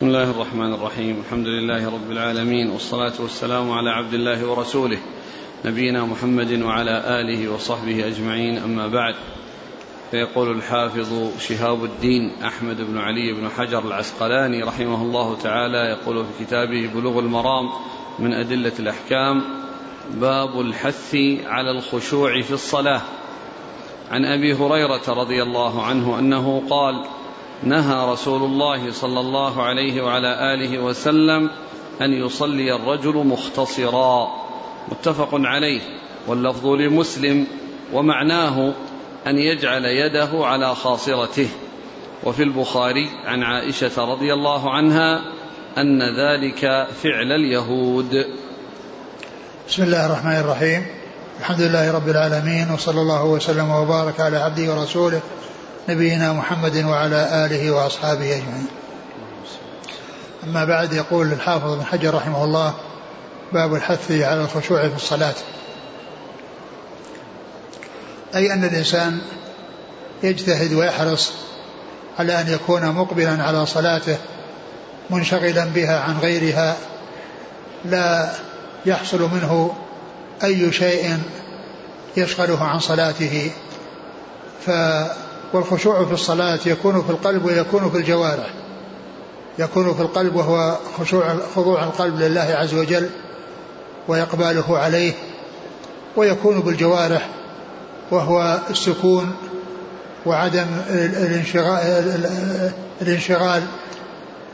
بسم الله الرحمن الرحيم. الحمد لله رب العالمين والصلاة والسلام على عبد الله ورسوله نبينا محمد وعلى آله وصحبه أجمعين. أما بعد فيقول الحافظ شهاب الدين أحمد بن علي بن حجر العسقلاني رحمه الله تعالى يقول في كتابه بلوغ المرام من أدلة الأحكام باب الحث على الخشوع في الصلاة. عن أبي هريرة رضي الله عنه أنه قال نهى رسول الله صلى الله عليه وعلى آله وسلم أن يصلي الرجل مختصرا. متفق عليه. واللفظ لمسلم. ومعناه أن يجعل يده على خاصرته. وفي البخاري عن عائشة رضي الله عنها أن ذلك فعل اليهود. بسم الله الرحمن الرحيم. الحمد لله رب العالمين وصلى الله وسلم وبارك على عبده ورسوله نبينا محمد وعلى آله وأصحابه أجمعين. أما بعد يقول الحافظ بن حجر رحمه الله باب الحث على الخشوع في الصلاة. أي أن الإنسان يجتهد ويحرص على أن يكون مقبلا على صلاته منشغلا بها عن غيرها لا يحصل منه أي شيء يشغله عن صلاته ف والخشوع في الصلاة يكون في القلب ويكون في الجوارح. يكون في القلب وهو خشوع خضوع القلب لله عز وجل وإقباله عليه ويكون بالجوارح وهو السكون وعدم الانشغال, الانشغال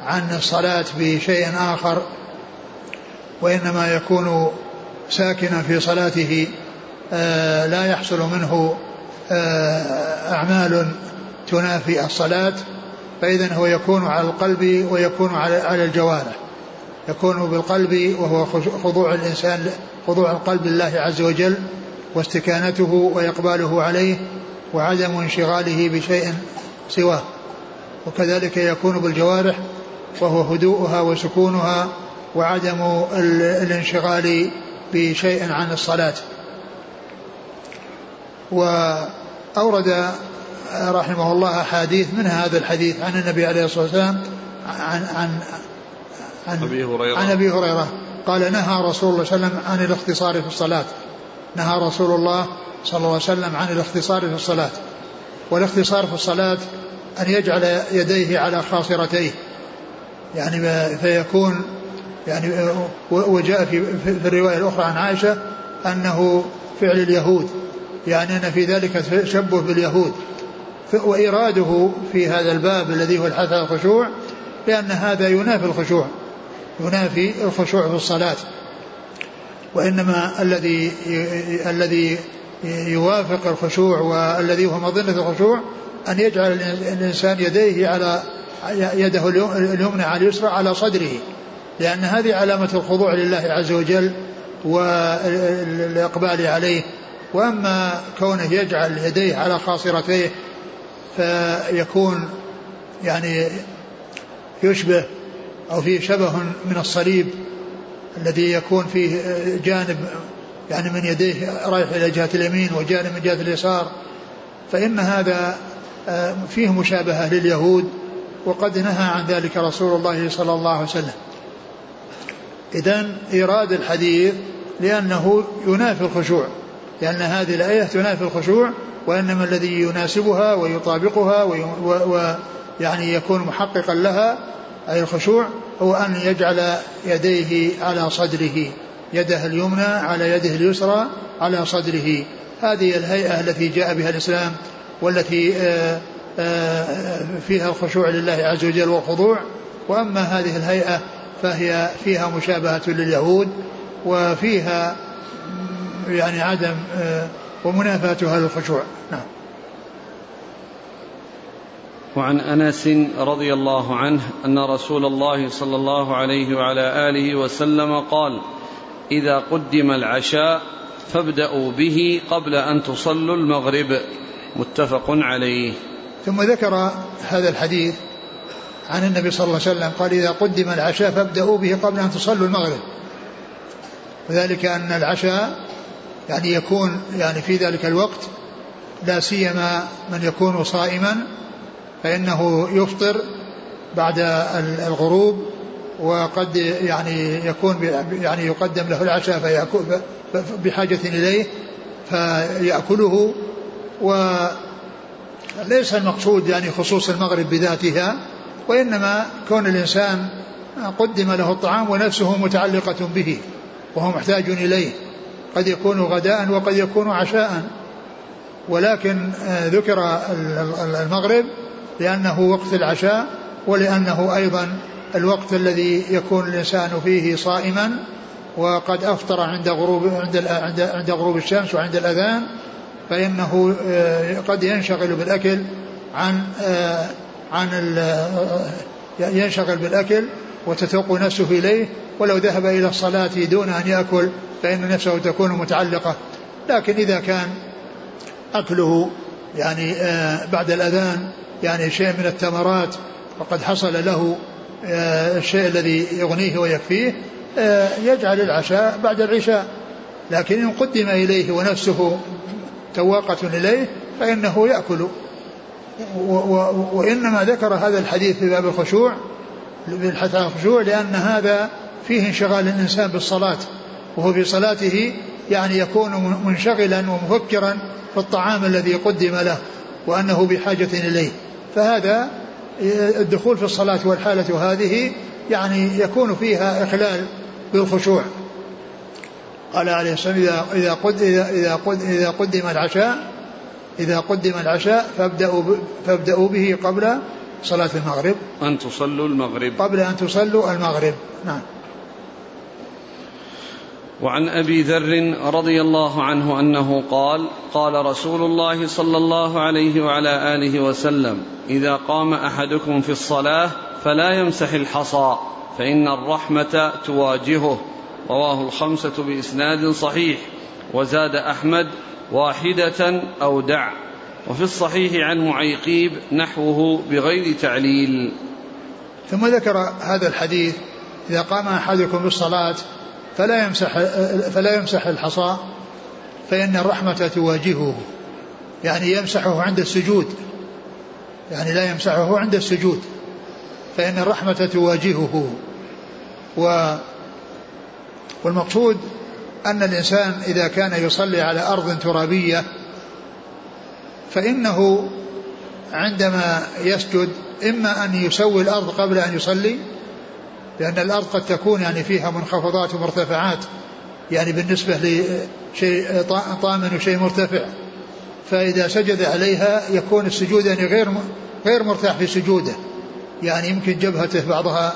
عن الصلاة بشيء آخر وإنما يكون ساكنا في صلاته آه، لا يحصل منه أعمال تنافي الصلاة فإذا هو يكون على القلب ويكون على الجوارح. يكون بالقلب وهو خضوع الإنسان خضوع القلب لله عز وجل واستكانته وإقباله عليه وعدم انشغاله بشيء سواه. وكذلك يكون بالجوارح وهو هدوءها وسكونها وعدم الانشغال بشيء عن الصلاة. وأورد رحمه الله أحاديث من هذا الحديث عن النبي عليه الصلاة والسلام عن عن عن أبي هريرة. عن أبي هريرة. قال نهى رسول الله صلى الله عليه وسلم عن الاختصار في الصلاة. نهى رسول الله صلى الله عليه وسلم عن الاختصار في الصلاة. والاختصار في الصلاة أن يجعل يديه على خاصرتيه. يعني فيكون يعني وجاء في, في الرواية الأخرى عن عائشة أنه فعل اليهود. يعني أن في ذلك تشبه باليهود. وإراده في هذا الباب الذي هو الحث على الخشوع لأن هذا ينافي الخشوع ينافي الخشوع في الصلاة. وإنما الذي الذي يوافق الخشوع والذي هو مظنة الخشوع أن يجعل الإنسان يديه على يده اليمنى على اليسرى على صدره لأن هذه علامة الخضوع لله عز وجل والإقبال عليه. وأما كونه يجعل يديه على خاصرتيه فيكون يعني يشبه أو فيه شبه من الصليب الذي يكون فيه جانب يعني من يديه رايح إلى جهة اليمين وجانب من جهة اليسار. فإن هذا آه، فيه مشابهة لليهود وقد نهى عن ذلك رسول الله صلى الله عليه وسلم. إذا إيراد الحديث لأنه ينافي الخشوع. لأن هذه الآية تنافي الخشوع وإنما الذي يناسبها ويطابقها ويعني يكون محققا لها أي الخشوع هو أن يجعل يديه على صدره يده اليمنى على يده اليسرى على صدره. هذه الهيئة التي جاء بها الإسلام والتي آه، آه، فيها الخشوع لله عز وجل والخضوع. وأما هذه الهيئة فهي فيها مشابهة لليهود وفيها يعني عدم آه، ومنافاة هذا الخشوع. نعم. وعن أنس رضي الله عنه أن رسول الله صلى الله عليه وعلى آله وسلم قال إذا قدم العشاء فابدأوا به قبل أن تصلوا المغرب. متفق عليه. ثم ذكر هذا الحديث عن النبي صلى الله عليه وسلم قال إذا قدم العشاء فابدأوا به قبل أن تصلوا المغرب. وذلك أن العشاء يعني يكون يعني في ذلك الوقت لا سيما من يكون صائما فإنه يفطر بعد الغروب وقد يعني يكون يعني يقدم له العشاء فيأكل بحاجة إليه فيأكله وليس المقصود يعني خصوص المغرب بذاتها وإنما كون الإنسان قدم له الطعام ونفسه متعلقة به وهو محتاج إليه. قد يكون غداء وقد يكون عشاء. ولكن ذكر المغرب لأنه وقت العشاء ولأنه أيضا الوقت الذي يكون الإنسان فيه صائما وقد أفطر عند غروب عند عند غروب الشمس وعند الأذان فإنه آه، قد ينشغل بالأكل عن آه، عن آه، ينشغل بالأكل وتتوق نفسه إليه ولو ذهب إلى الصلاة دون أن يأكل فإن نفسه تكون متعلقة. لكن إذا كان أكله يعني بعد الأذان يعني شيء من التمرات وقد حصل له الشيء الذي يغنيه ويكفيه يجعل العشاء بعد العشاء. لكن إن قدم إليه ونفسه تواقة إليه فإنه يأكل. وإنما ذكر هذا الحديث في باب الخشوع بالحث على الخشوع لأن هذا فيه انشغال الإنسان بالصلاة وهو في صلاته يعني يكون منشغلا ومفكرا في الطعام الذي قدم له وأنه بحاجة إليه. فهذا الدخول في الصلاة والحالة هذه يعني يكون فيها إخلال بالخشوع. قال عليه الصلاة والسلام إذا قد إذا إذا قد إذا قدم العشاء إذا قدم العشاء فابدأوا فابدأوا به قبل صلاة المغرب. أن تصلوا المغرب. قبل أن تصلوا المغرب. نعم. وعن أبي ذر رضي الله عنه أنه قال قال رسول الله صلى الله عليه وعلى آله وسلم إذا قام أحدكم في الصلاة فلا يمسح الحصى فإن الرحمة تواجهه. رواه الخمسة بإسناد صحيح وزاد أحمد واحدة أو دع. وفي الصحيح عن معيقيب نحوه بغير تعليل. ثم ذكر هذا الحديث إذا قام أحدكم بالصلاة فلا يمسح فلا يمسح الحصى فإن الرحمة تواجهه. يعني يمسحه عند السجود. يعني لا يمسحه عند السجود. فإن الرحمة تواجهه. و والمقصود أن الإنسان إذا كان يصلي على أرض ترابية فإنه عندما يسجد إما أن يسوي الأرض قبل أن يصلي لأن الأرض قد تكون يعني فيها منخفضات ومرتفعات يعني بالنسبة لشيء طامن وشيء مرتفع. فإذا سجد عليها يكون السجود يعني غير غير مرتاح في سجوده. يعني يمكن جبهته بعضها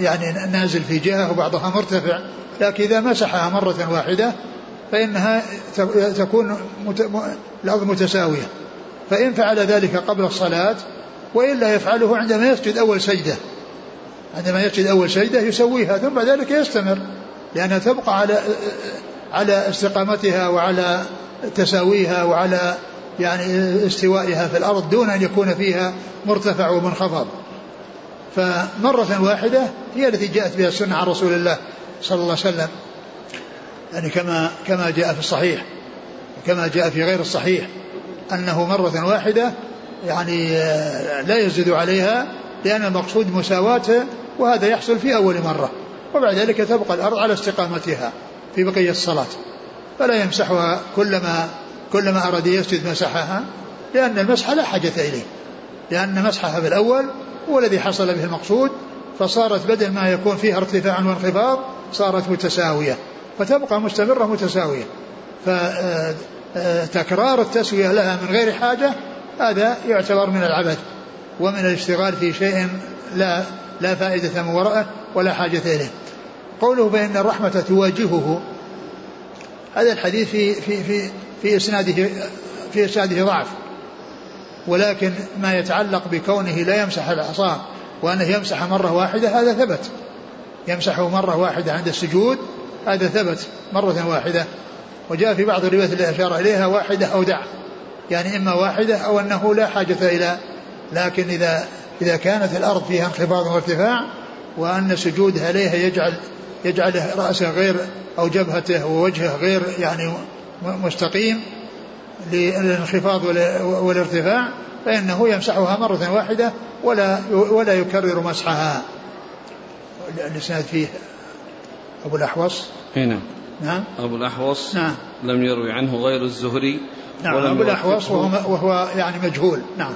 يعني نازل في جهة وبعضها مرتفع لكن إذا مسحها مرة واحدة فإنها تكون الأرض متساوية. فإن فعل ذلك قبل الصلاة وإلا يفعله عندما يسجد أول سجدة. عندما يسجد أول سجدة يسويها ثم بعد ذلك يستمر لأنها تبقى على على استقامتها وعلى تساويها وعلى يعني استوائها في الأرض دون أن يكون فيها مرتفع ومنخفض فمرة واحدة هي التي جاءت بها السنة عن رسول الله صلى الله عليه وسلم. يعني كما كما جاء في الصحيح كما جاء في غير الصحيح أنه مرة واحدة يعني لا يزيد عليها لأن المقصود مساواته وهذا يحصل في أول مرة وبعد ذلك تبقى الأرض على استقامتها في بقية الصلاة. فلا يمسحها كلما كلما أراد يسجد مسحها لأن المسح لا حاجة إليه. لأن مسحها في الأول هو الذي حصل به المقصود فصارت بدل ما يكون فيها ارتفاع وانخفاض صارت متساوية فتبقى مستمرة متساوية. فتكرار التسوية لها من غير حاجة هذا يعتبر من العبث ومن الاشتغال في شيء لا لا فائدة من وراءه ولا حاجة إليه. قوله بأن الرحمة تواجهه هذا الحديث في في في في إسناده في إسناده ضعف. ولكن ما يتعلق بكونه لا يمسح العصا وأنه يمسح مرة واحدة هذا ثبت. يمسحه مرة واحدة عند السجود هذا ثبت مرة واحدة. وجاء في بعض الروايات التي أشار إليها واحدة أو دع. يعني إما واحدة أو أنه لا حاجة إلى لكن إذا إذا كانت الأرض فيها انخفاض وارتفاع وأن السجود عليها يجعل يجعل رأسه غير أو جبهته ووجهه غير يعني مستقيم للانخفاض والارتفاع فإنه يمسحها مرة واحدة ولا ولا يكرر مسحها. الإسناد فيه أبو الأحوص؟ هنا نعم. نعم. أبو الأحوص نعم. لم يروي عنه غير الزهري نعم أبو الأحوص وهو, وهو يعني مجهول. نعم.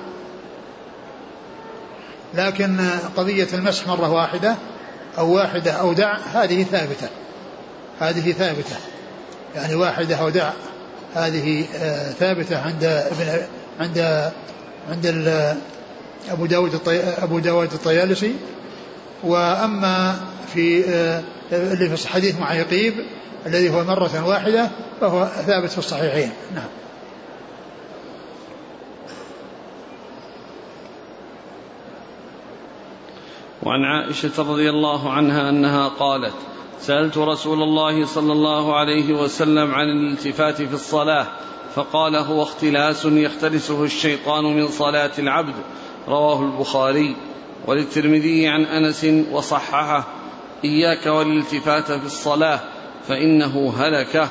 لكن قضية المسح مرة واحدة أو واحدة أو دع هذه ثابتة. هذه ثابتة. يعني واحدة أو دع هذه آه، ثابتة عند ابن عند عند أبو داود أبو داود الطيالسي. وأما في آه، اللي في حديث مع يقيب الذي هو مرة واحدة فهو ثابت في الصحيحين. نعم. وعن عائشة رضي الله عنها أنها قالت سألت رسول الله صلى الله عليه وسلم عن الالتفات في الصلاة فقال هو اختلاس يختلسه الشيطان من صلاة العبد. رواه البخاري وللترمذي عن أنس وصححه إياك والالتفات في الصلاة فإنه هلكة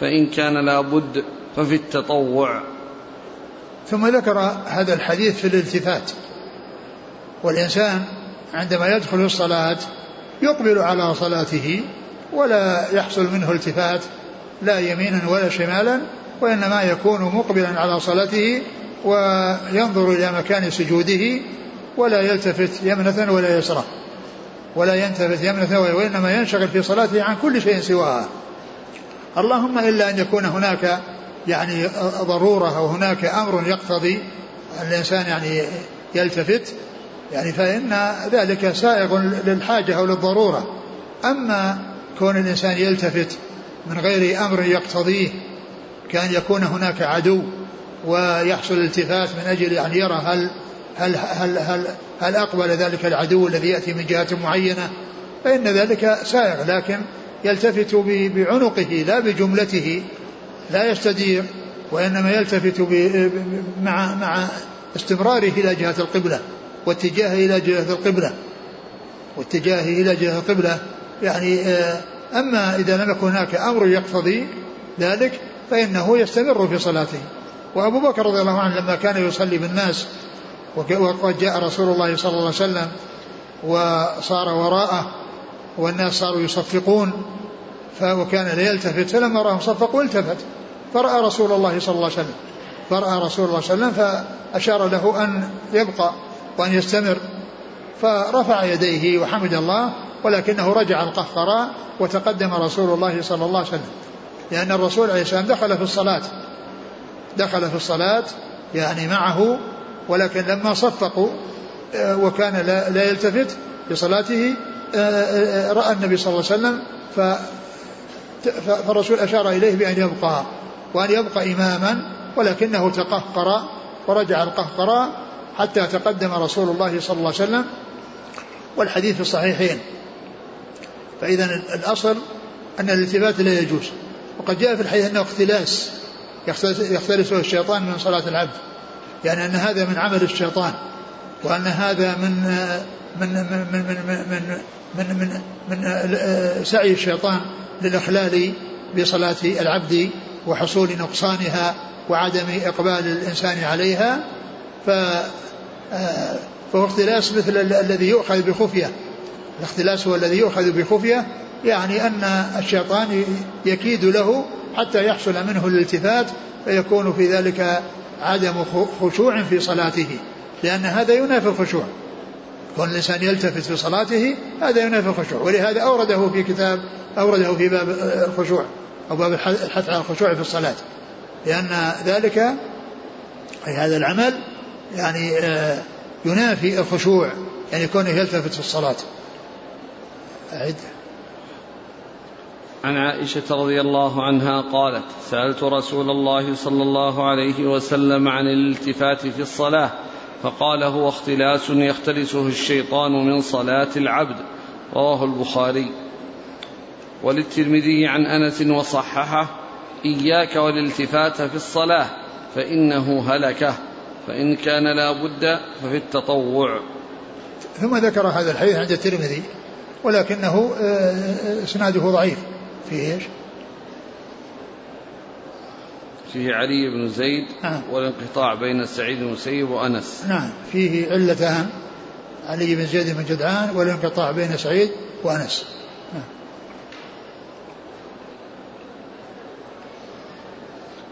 فإن كان لا بد ففي التطوع. ثم ذكر هذا الحديث في الالتفات والإنسان عندما يدخل الصلاة يقبل على صلاته ولا يحصل منه التفات لا يمينا ولا شمالا وإنما يكون مقبلا على صلاته وينظر إلى مكان سجوده ولا يلتفت يمنة ولا يسرى ولا يلتفت يمنة وإنما ينشغل في صلاته عن كل شيء سواها. اللهم إلا أن يكون هناك يعني ضرورة أو هناك أمر يقتضي الإنسان يعني يلتفت يعني فإن ذلك سائغ للحاجة أو للضرورة. أما كون الإنسان يلتفت من غير أمر يقتضيه كأن يكون هناك عدو ويحصل التفات من أجل أن يرى هل هل هل هل, هل أقبل ذلك العدو الذي يأتي من جهة معينة فإن ذلك سائغ. لكن يلتفت بعنقه لا بجملته لا يستدير وإنما يلتفت مع مع استمراره إلى جهة القبلة. واتجاهه إلى جهة القبلة. واتجاهه إلى جهة القبلة. يعني آه، أما إذا لم يكن هناك أمر يقتضي ذلك فإنه يستمر في صلاته. وأبو بكر رضي الله عنه لما كان يصلي بالناس وقد جاء رسول الله صلى الله عليه وسلم وصار وراءه والناس صاروا يصفقون وكان لا يلتفت فلما رأهم صفقوا التفت. فرأى رسول الله صلى الله عليه وسلم. فرأى رسول الله صلى الله عليه وسلم فأشار له أن يبقى. وأن يستمر. فرفع يديه وحمد الله ولكنه رجع القهقراء وتقدم رسول الله صلى الله عليه وسلم. لأن الرسول عليه السلام دخل في الصلاة. دخل في الصلاة يعني معه ولكن لما صفقوا آه، وكان لا, يلتفت لصلاته آه، آه، رأى النبي صلى الله عليه وسلم فالرسول أشار إليه بأن يبقى وأن يبقى إماما ولكنه تقهقر ورجع القهقراء حتى تقدم رسول الله صلى الله عليه وسلم والحديث في الصحيحين فإذا الأصل أن الالتفات لا يجوز وقد جاء في الحديث أنه اختلاس يختلسه الشيطان من صلاة العبد يعني أن هذا من عمل الشيطان وأن هذا من من من من من من من, من, من سعي الشيطان للإخلال بصلاة العبد وحصول نقصانها وعدم إقبال الإنسان عليها ف فهو اختلاس مثل الذي يؤخذ بخفية. الاختلاس هو الذي يؤخذ بخفية يعني أن الشيطان يكيد له حتى يحصل منه الالتفات فيكون في ذلك عدم خشوع في صلاته لأن هذا ينافي الخشوع. كون الإنسان يلتفت في صلاته هذا ينافي الخشوع. ولهذا أورده في كتاب أورده في باب الخشوع أو باب الحث على الخشوع في الصلاة. لأن ذلك أي هذا العمل يعني آه، ينافي الخشوع يعني كونه يلتفت في الصلاة. أعد. عن عائشة رضي الله عنها قالت سألت رسول الله صلى الله عليه وسلم عن الالتفات في الصلاة فقال هو اختلاس يختلسه الشيطان من صلاة العبد. رواه البخاري. وللترمذي عن أنس وصححه إياك والالتفات في الصلاة فإنه هلكه. فإن كان لا بد ففي التطوع. ثم ذكر هذا الحديث عند الترمذي ولكنه آه، آه، إسناده ضعيف. في إيش؟ فيه علي بن زيد نعم. والانقطاع بين سعيد بن المسيب وأنس. نعم. فيه علتان علي بن زيد بن جدعان والانقطاع بين سعيد وأنس. نعم.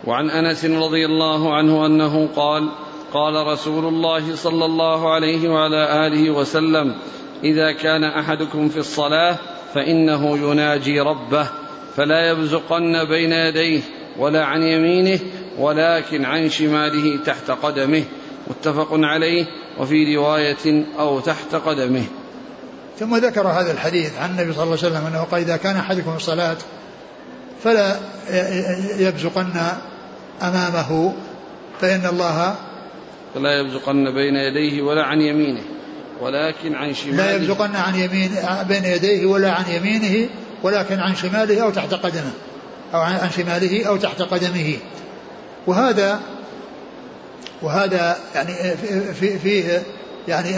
وعن أنس رضي الله عنه أنه قال قال رسول الله صلى الله عليه وعلى آله وسلم إذا كان أحدكم في الصلاة فإنه يناجي ربه فلا يبزقن بين يديه ولا عن يمينه ولكن عن شماله تحت قدمه. متفق عليه وفي رواية أو تحت قدمه. ثم ذكر هذا الحديث عن النبي صلى الله عليه وسلم أنه قال إذا كان أحدكم في الصلاة فلا يبزقن أمامه فإن الله فلا يبزقن بين يديه ولا عن يمينه ولكن عن شماله. لا يبزقن عن يمين بين يديه ولا عن يمينه ولكن عن شماله أو تحت قدمه أو عن شماله أو تحت قدمه. وهذا وهذا يعني فيه في يعني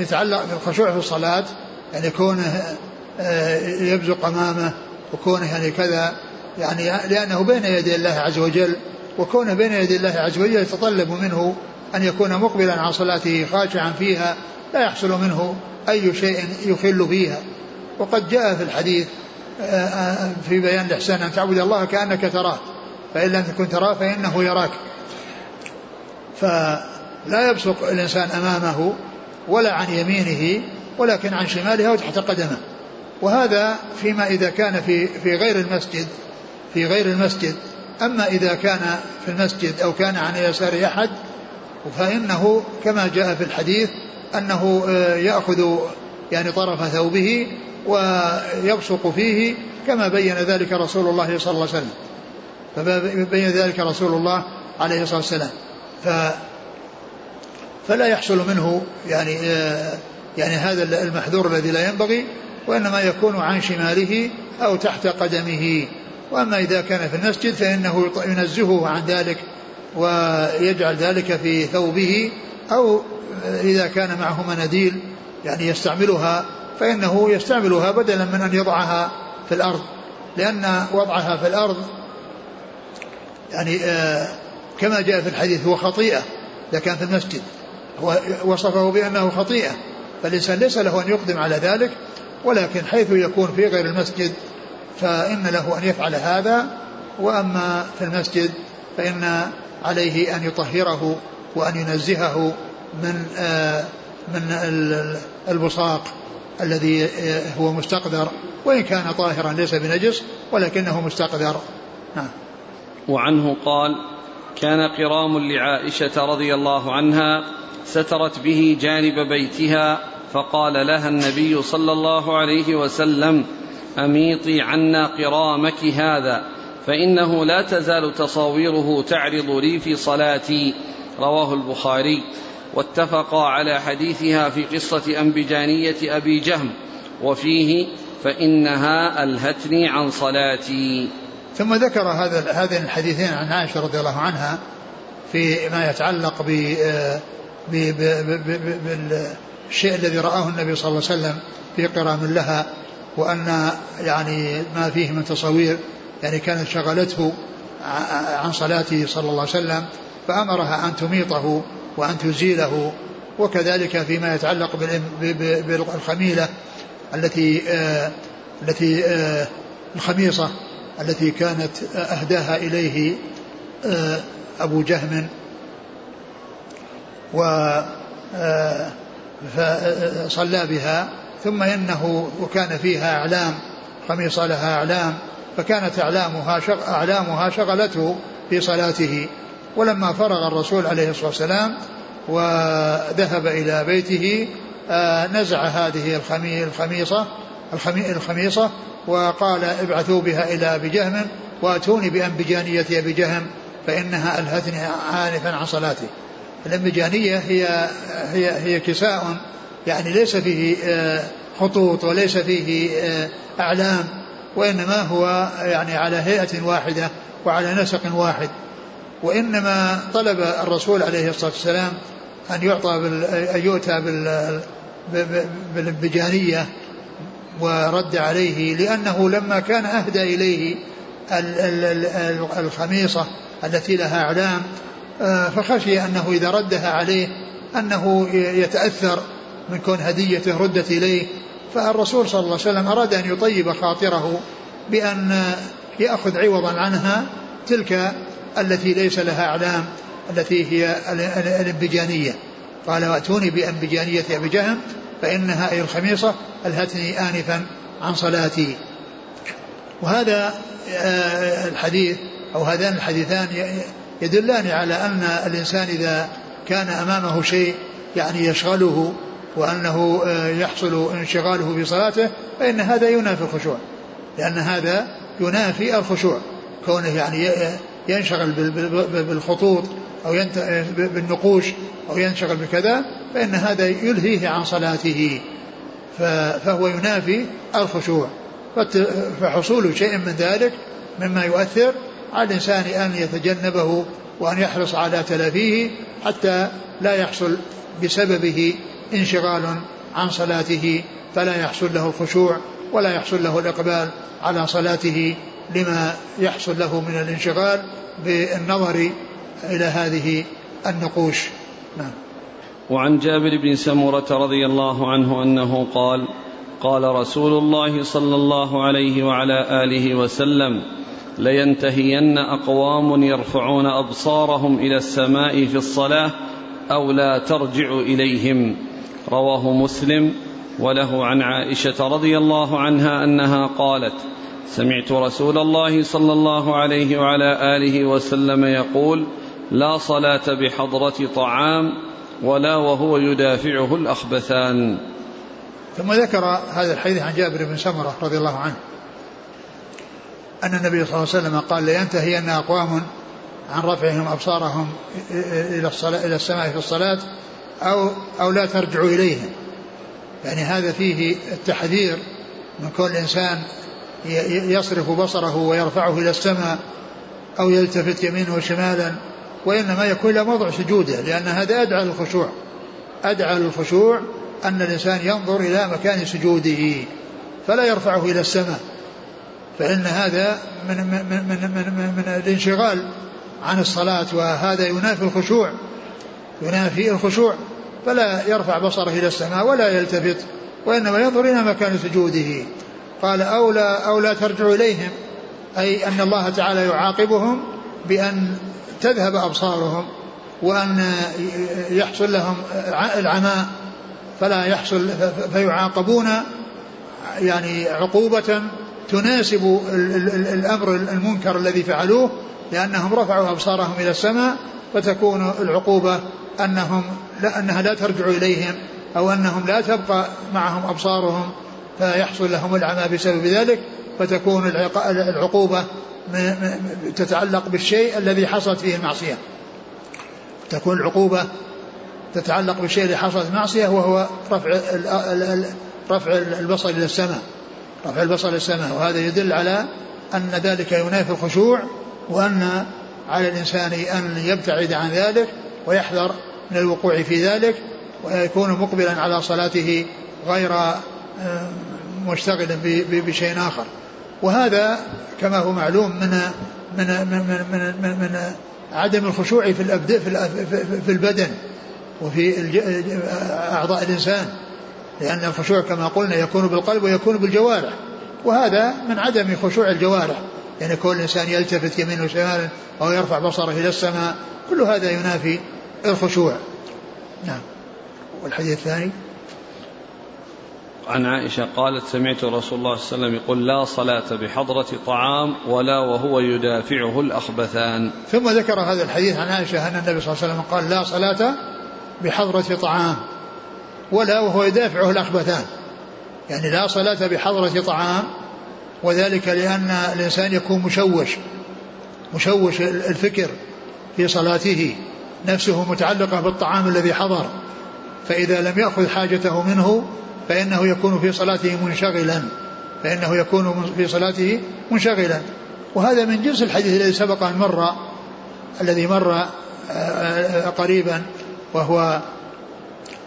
يتعلق بالخشوع في الصلاة يعني كونه آه، يبزق أمامه وكونه يعني كذا يعني لأنه بين يدي الله عز وجل وكونه بين يدي الله عز وجل يتطلب منه أن يكون مقبلا على صلاته خاشعا فيها لا يحصل منه أي شيء يخل فيها. وقد جاء في الحديث آه، آه، في بيان الإحسان أن تعبد الله كأنك تراه فإن لم تكن تراه فإنه يراك. فلا يبصق الإنسان أمامه ولا عن يمينه ولكن عن شماله وتحت قدمه. وهذا فيما إذا كان في في غير المسجد في غير المسجد. أما إذا كان في المسجد أو كان عن يسار أحد فإنه كما جاء في الحديث أنه آه، يأخذ يعني طرف ثوبه ويبصق فيه كما بين ذلك رسول الله صلى الله عليه وسلم. فبين ذلك رسول الله عليه الصلاة والسلام. ف فلا يحصل منه يعني آه، يعني هذا المحذور الذي لا ينبغي وإنما يكون عن شماله أو تحت قدمه. وأما إذا كان في المسجد فإنه ينزهه عن ذلك ويجعل ذلك في ثوبه أو إذا كان معه مناديل يعني يستعملها فإنه يستعملها بدلا من أن يضعها في الأرض. لأن وضعها في الأرض يعني آه كما جاء في الحديث هو خطيئة إذا كان في المسجد. هو وصفه بأنه خطيئة فالإنسان ليس له أن يقدم على ذلك ولكن حيث يكون في غير المسجد فإن له أن يفعل هذا وأما في المسجد فإن عليه أن يطهره وأن ينزهه من آه من البصاق الذي هو مستقدر وإن كان طاهرا ليس بنجس ولكنه مستقدر نعم. وعنه قال كان قرام لعائشة رضي الله عنها سترت به جانب بيتها فقال لها النبي صلى الله عليه وسلم أميطي عنا قرامك هذا فإنه لا تزال تصاويره تعرض لي في صلاتي. رواه البخاري. واتفقا على حديثها في قصة أنبجانية أبي جهم. وفيه فإنها ألهتني عن صلاتي. ثم ذكر هذا هذين الحديثين عن عائشة رضي الله عنها في ما يتعلق ب بالشيء الذي رآه النبي صلى الله عليه وسلم في قرام لها. وأن يعني ما فيه من تصوير يعني كانت شغلته عن صلاته صلى الله عليه وسلم فأمرها أن تميطه وأن تزيله وكذلك فيما يتعلق بالخميلة التي آه التي آه الخميصة التي كانت أهداها إليه آه أبو جهم و فصلى بها. ثم إنه وكان فيها أعلام خميصة لها أعلام فكانت أعلامها أعلامها شغلته في صلاته. ولما فرغ الرسول عليه الصلاة والسلام وذهب إلى بيته آه، نزع هذه الخميصة الخميصة وقال ابعثوا بها إلى أبي جهم وأتوني بأنبجانية أبي جهم فإنها ألهتني عانفا عن صلاتي الأنبجانية هي هي هي كساء يعني ليس فيه آه، خطوط وليس فيه آه، أعلام وإنما هو يعني على هيئة واحدة وعلى نسق واحد. وإنما طلب الرسول عليه الصلاة والسلام أن يعطى أن يؤتى بالبجانية ورد عليه لأنه لما كان أهدى إليه الخميصة التي لها أعلام آه، فخشي أنه إذا ردها عليه أنه يتأثر من كون هدية ردت إليه فالرسول صلى الله عليه وسلم أراد أن يطيب خاطره بأن يأخذ عوضا عنها تلك التي ليس لها أعلام التي هي الانبجانية قال وأتوني بانبجانية أبي جهم فإنها أي الخميصة ألهتني آنفا عن صلاتي. وهذا آه، الحديث أو هذان الحديثان يدلان على أن الإنسان إذا كان أمامه شيء يعني يشغله وأنه آه، يحصل انشغاله في صلاته فإن هذا ينافي الخشوع. لأن هذا ينافي الخشوع. كونه يعني ينشغل بالخطوط أو بالنقوش أو ينشغل بكذا فإن هذا يلهيه عن صلاته. فهو ينافي الخشوع. فحصول شيء من ذلك مما يؤثر على الإنسان أن يتجنبه وأن يحرص على تلافيه حتى لا يحصل بسببه انشغال عن صلاته فلا يحصل له الخشوع ولا يحصل له الإقبال على صلاته لما يحصل له من الانشغال بالنظر إلى هذه النقوش. نعم. وعن جابر بن سمرة رضي الله عنه أنه قال قال رسول الله صلى الله عليه وعلى آله وسلم لينتهين أقوام يرفعون أبصارهم إلى السماء في الصلاة أو لا ترجع إليهم. رواه مسلم وله عن عائشة رضي الله عنها أنها قالت سمعت رسول الله صلى الله عليه وعلى آله وسلم يقول لا صلاة بحضرة طعام ولا وهو يدافعه الأخبثان. ثم ذكر هذا الحديث عن جابر بن سمرة رضي الله عنه أن النبي صلى الله عليه وسلم قال لينتهين أقوام عن رفعهم أبصارهم إلى الصلاة إلى السماء في الصلاة أو أو لا ترجعوا إليهم يعني هذا فيه التحذير من كل إنسان يصرف بصره ويرفعه إلى السماء أو يلتفت يمينه وشمالا وإنما يكون إلى موضع سجوده لأن هذا أدعى للخشوع. أدعى للخشوع أن الإنسان ينظر إلى مكان سجوده فلا يرفعه إلى السماء. فإن هذا من, من, من, من, من الانشغال عن الصلاة وهذا ينافي الخشوع. ينافي الخشوع. فلا يرفع بصره إلى السماء ولا يلتفت وإنما ينظر إلى مكان سجوده. قال أو لا, أو لا ترجع إليهم أي أن الله تعالى يعاقبهم بأن تذهب أبصارهم وأن يحصل لهم العماء فلا يحصل فيعاقبون يعني عقوبة تناسب الأمر المنكر الذي فعلوه لأنهم رفعوا أبصارهم إلى السماء فتكون العقوبة أنهم لا أنها لا ترجع إليهم أو أنهم لا تبقى معهم أبصارهم فيحصل لهم العمى بسبب ذلك فتكون العقوبة تتعلق بالشيء الذي حصلت فيه المعصية. تكون العقوبة تتعلق بالشيء الذي حصلت المعصية وهو رفع رفع البصر إلى السماء. رفع البصر إلى السماء. وهذا يدل على أن ذلك ينافي الخشوع وأن على الإنسان أن يبتعد عن ذلك ويحذر من الوقوع في ذلك ويكون مقبلا على صلاته غير آه، مشتغل بشيء آخر. وهذا كما هو معلوم من من من من, من, من عدم الخشوع في الأبد في البدن وفي أعضاء الإنسان لأن الخشوع كما قلنا يكون بالقلب ويكون بالجوارح. وهذا من عدم خشوع الجوارح يعني كل إنسان يلتفت يمين وشمال أو يرفع بصره إلى السماء كل هذا ينافي الخشوع. نعم. والحديث الثاني؟ عن عائشة قالت سمعت رسول الله صلى الله عليه وسلم يقول لا صلاة بحضرة طعام ولا وهو يدافعه الأخبثان. ثم ذكر هذا الحديث عن عائشة أن النبي صلى الله عليه وسلم قال لا صلاة بحضرة طعام ولا وهو يدافعه الأخبثان. يعني لا صلاة بحضرة طعام وذلك لأن الإنسان يكون مشوش مشوش الفكر في صلاته. نفسه متعلقة بالطعام الذي حضر فإذا لم يأخذ حاجته منه فإنه يكون في صلاته منشغلا فإنه يكون في صلاته منشغلا. وهذا من جنس الحديث الذي سبق أن مر الذي مر آه، آه، قريبا وهو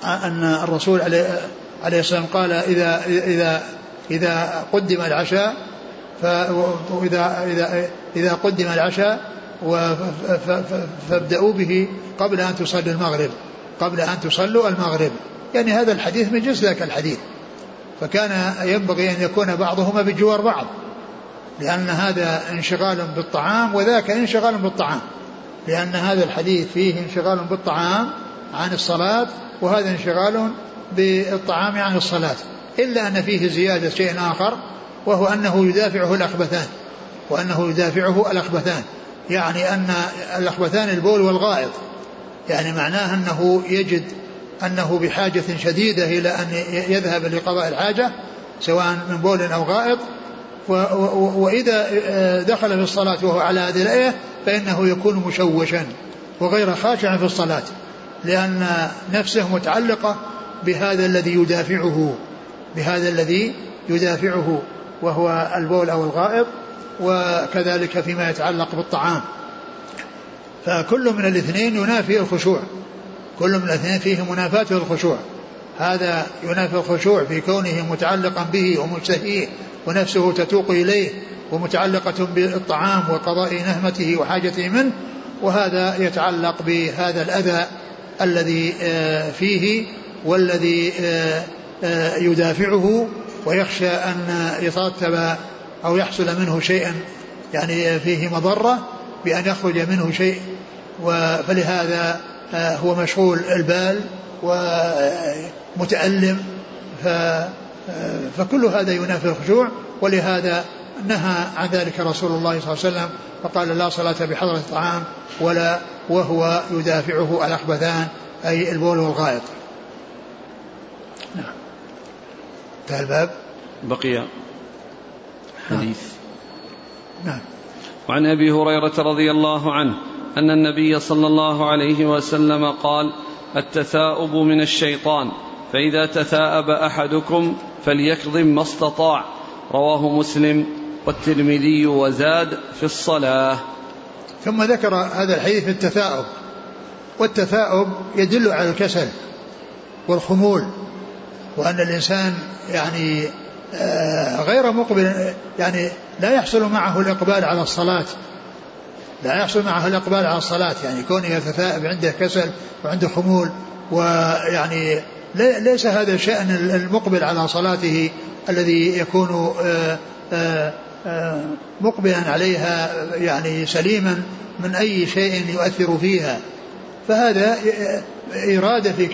أن الرسول عليه الصلاة والسلام قال إذا إذا إذا قدم العشاء فإذا إذا إذا قدم العشاء فابدأوا به قبل أن تصلوا المغرب قبل أن تصلوا المغرب. يعني هذا الحديث من جنس ذاك الحديث. فكان ينبغي أن يكون بعضهما بجوار بعض لأن هذا انشغال بالطعام وذاك انشغال بالطعام. لأن هذا الحديث فيه انشغال بالطعام عن الصلاة وهذا انشغال بالطعام عن الصلاة. إلا أن فيه زيادة شيء آخر وهو أنه يدافعه الأخبثان وأنه يدافعه الأخبثان. يعني أن الأخبثان البول والغائط يعني معناه أنه يجد أنه بحاجة شديدة إلى أن يذهب لقضاء الحاجة سواء من بول أو غائط وإذا دخل في الصلاة وهو على الآية فإنه يكون مشوشا وغير خاشع في الصلاة لأن نفسه متعلقة بهذا الذي يدافعه بهذا الذي يدافعه وهو البول أو الغائط. وكذلك فيما يتعلق بالطعام. فكل من الاثنين ينافي الخشوع. كل من الاثنين فيه منافاة الخشوع. هذا ينافي الخشوع في كونه متعلقا به ومشتهيه ونفسه تتوق إليه ومتعلقة بالطعام وقضاء نهمته وحاجته منه. وهذا يتعلق بهذا الأذى الذي آه، فيه والذي آه، آه، يدافعه ويخشى أن يترتب أو يحصل منه شيئا يعني فيه مضرة بأن يخرج منه شيء فلهذا هو مشغول البال ومتألم فكل هذا ينافي الخشوع. ولهذا نهى عن ذلك رسول الله صلى الله عليه وسلم فقال لا صلاة بحضرة الطعام ولا وهو يدافعه الأخبثان أي البول والغائط. نعم. انتهى الباب. بقي حديث. نعم. وعن أبي هريرة رضي الله عنه أن النبي صلى الله عليه وسلم قال التثاؤب من الشيطان فإذا تثاءب أحدكم فليكظم ما استطاع. رواه مسلم والترمذي وزاد في الصلاة. ثم ذكر هذا الحديث التثاؤب. والتثاؤب يدل على الكسل والخمول وأن الإنسان يعني غير مقبل يعني لا يحصل معه الإقبال على الصلاة. لا يحصل معه الإقبال على الصلاة يعني كونه يتثاءب عنده كسل وعنده خمول ويعني ليس هذا الشأن المقبل على صلاته الذي يكون آه، آه، مقبلا عليها يعني سليما من أي شيء يؤثر فيها. فهذا إرادة في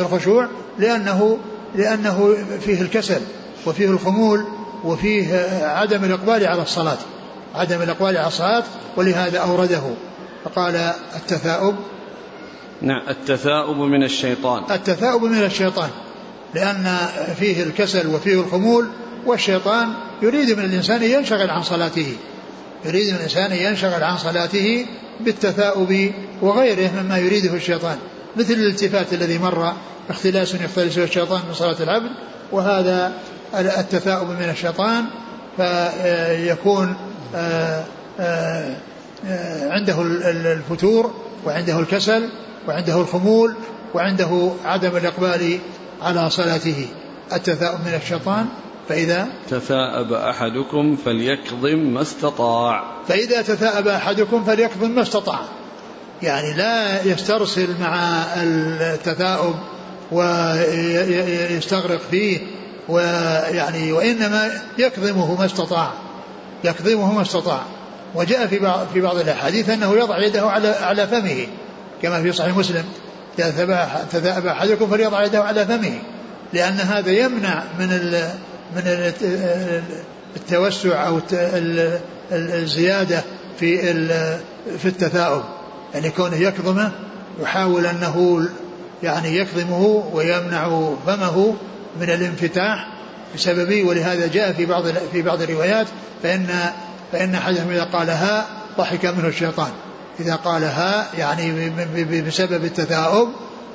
الخشوع لأنه لأنه فيه الكسل. وفيه الخمول وفيه عدم الإقبال على الصلاة عدم الإقبال على الصلاة ولهذا أورده. فقال التثاؤب. نعم التثاؤب من الشيطان. التثاؤب من الشيطان لأن فيه الكسل وفيه الخمول والشيطان يريد من الإنسان ينشغل عن صلاته يريد من الإنسان ينشغل عن صلاته بالتثاؤب وغيره مما يريده الشيطان مثل الالتفات الذي مر اختلاس يختلسه الشيطان من صلاة العبد وهذا التثاؤب من الشيطان فيكون آه، آه، آه، عنده الفتور وعنده الكسل وعنده الخمول وعنده عدم الإقبال على صلاته. التثاؤب من الشيطان فإذا تثاءب أحدكم فليكظم ما استطاع. فإذا تثاءب أحدكم فليكظم ما استطاع. يعني لا يسترسل مع التثاؤب ويستغرق فيه ويعني وإنما يكظمه ما استطاع يكظمه ما استطاع. وجاء في بعض في بعض الأحاديث أنه يضع يده على على فمه كما في صحيح مسلم. إذا تثاءب أحدكم فليضع يده على فمه لأن هذا يمنع من من التوسع أو الزيادة في في التثاؤب. يعني كونه يكظمه يحاول أنه يعني يكظمه ويمنع فمه من الانفتاح بسببه ولهذا جاء في بعض في بعض الروايات فإن فإن احدهم إذا قال ها ضحك منه الشيطان. إذا قال ها يعني بسبب التثاؤب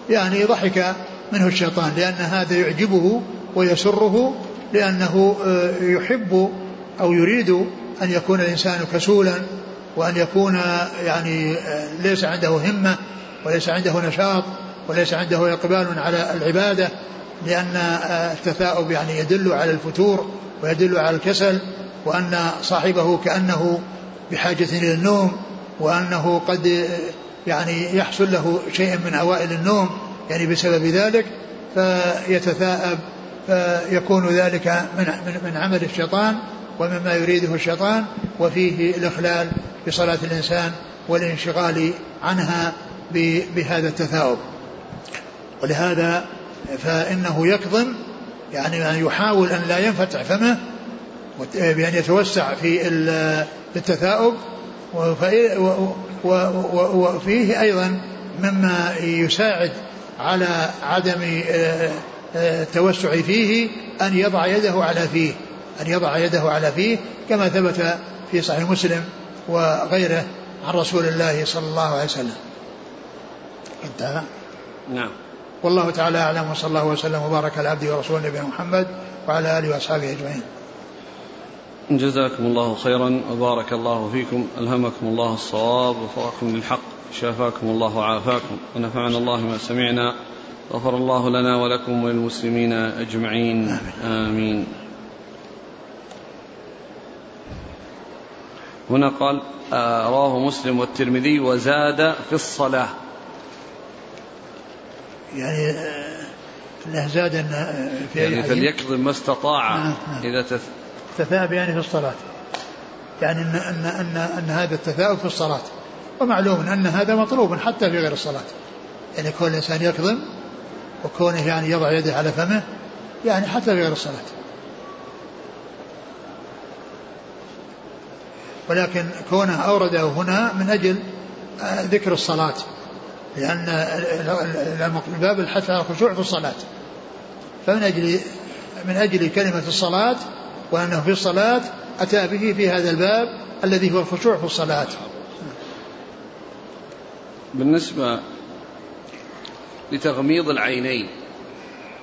يعني ضحك منه الشيطان لأن هذا يعجبه ويسره لأنه آه، يحب أو يريد أن يكون الإنسان كسولا وأن يكون يعني آه، ليس عنده همة وليس عنده نشاط وليس عنده إقبال على العبادة. لأن آه، التثاؤب يعني يدل على الفتور ويدل على الكسل وأن صاحبه كأنه بحاجة إلى النوم وأنه قد يعني يحصل له شيء من أوائل النوم يعني بسبب ذلك فيتثاءب فيكون ذلك من من عمل الشيطان ومما يريده الشيطان وفيه الإخلال بصلاة الإنسان والانشغال عنها بهذا التثاؤب. ولهذا فإنه يكظم يعني يحاول أن لا ينفتح فمه بأن يتوسع في التثاؤب وفيه أيضا مما يساعد على عدم التوسع فيه أن يضع يده على فيه أن يضع يده على فيه كما ثبت في صحيح مسلم وغيره عن رسول الله صلى الله عليه وسلم. انتهى؟ نعم. والله تعالى أعلم وصلى الله وسلم وبارك على عبده ورسوله نبينا محمد وعلى آله وأصحابه أجمعين جزاكم الله خيرا وبارك الله فيكم ألهمكم الله الصواب وفقكم للحق شافاكم الله وعافاكم ونفعنا الله ما سمعنا غفر الله لنا ولكم وللمسلمين أجمعين آمين, آمين. هنا قال آه رواه مسلم والترمذي وزاد في الصلاة يعني انه زاد إن في يعني فليكظم ما استطاع نعم نعم إذا تثاءب يعني في الصلاة. يعني إن إن إن, أن هذا التثاؤب في الصلاة. ومعلوم إن هذا مطلوب حتى في غير الصلاة. يعني كون الإنسان يكظم وكونه يعني يضع يده على فمه يعني حتى في غير الصلاة. ولكن كونه أورده هنا من أجل آه، ذكر الصلاة. لأن باب الحث على الخشوع في الصلاة. فمن أجل من أجل كلمة الصلاة وأنه في الصلاة أتى به في هذا الباب الذي هو الخشوع في الصلاة. بالنسبة لتغميض العينين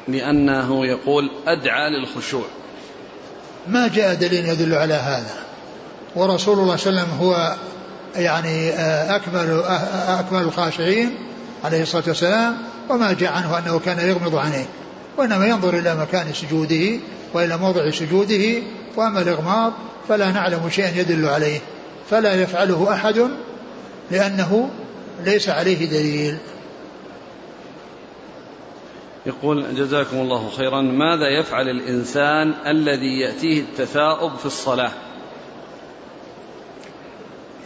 لأنه يقول أدعى للخشوع. ما جاء دليل يدل على هذا؟ ورسول الله صلى الله عليه وسلم هو يعني آه، أكمل آه، أكمل الخاشعين عليه الصلاة والسلام وما جاء عنه أنه كان يغمض عينيه وإنما ينظر إلى مكان سجوده وإلى موضع سجوده وأما الإغماض فلا نعلم شيئا يدل عليه فلا يفعله أحد لأنه ليس عليه دليل. يقول جزاكم الله خيرا ماذا يفعل الإنسان الذي يأتيه التثاؤب في الصلاة؟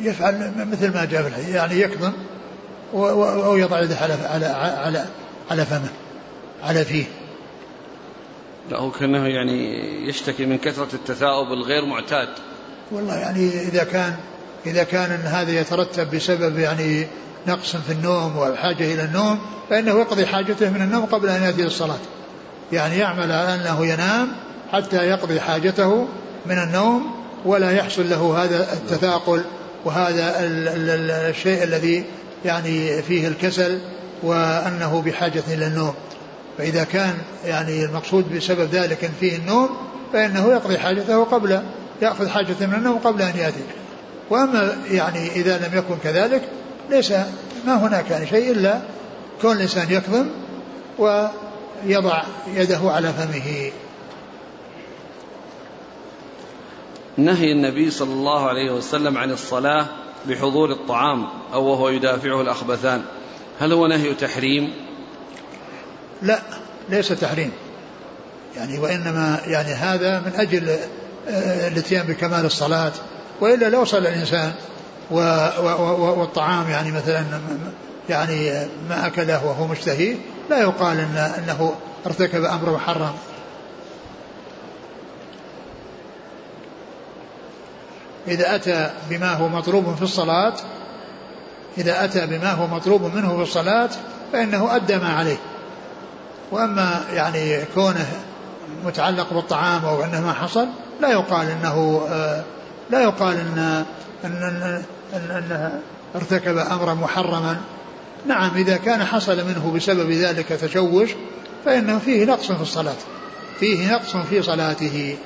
يفعل مثل ما جاء في الحديث يعني يكظم أو يضع يده على على على على فمه على فيه. لا هو كأنه يعني يشتكي من كثرة التثاؤب الغير معتاد. والله يعني إذا كان إذا كان أن هذا يترتب بسبب يعني نقص في النوم وحاجة إلى النوم فإنه يقضي حاجته من النوم قبل أن يأتي للصلاة. يعني يعمل على أنه ينام حتى يقضي حاجته من النوم ولا يحصل له هذا التثاقل وهذا الشيء الذي يعني فيه الكسل وأنه بحاجة إلى النوم. فإذا كان يعني المقصود بسبب ذلك أن فيه النوم فإنه يقضي حاجته قبل يأخذ حاجته من النوم قبل أن يأتي. وأما يعني إذا لم يكن كذلك ليس ما هناك يعني شيء إلا كون الإنسان يكظم ويضع يده على فمه. نهي النبي صلى الله عليه وسلم عن الصلاة بحضور الطعام أو وهو يدافعه الأخبثان. هل هو نهي تحريم؟ لا ليس تحريم. يعني وإنما يعني هذا من أجل آه، الاتيان بكمال الصلاة. وإلا لو صلى الإنسان والطعام يعني مثلا يعني ما أكله وهو مشتهي لا يقال إن أنه ارتكب أمر محرم. إذا أتى بما هو مطلوب في الصلاة إذا أتى بما هو مطلوب منه في الصلاة فإنه أدى ما عليه. وأما يعني كونه متعلق بالطعام أو أنه ما حصل لا يقال أنه لا يقال أن أن, أن, أن, أن ارتكب أمرا محرما. نعم إذا كان حصل منه بسبب ذلك تشوش فإنه فيه نقص في الصلاة فيه نقص في صلاته.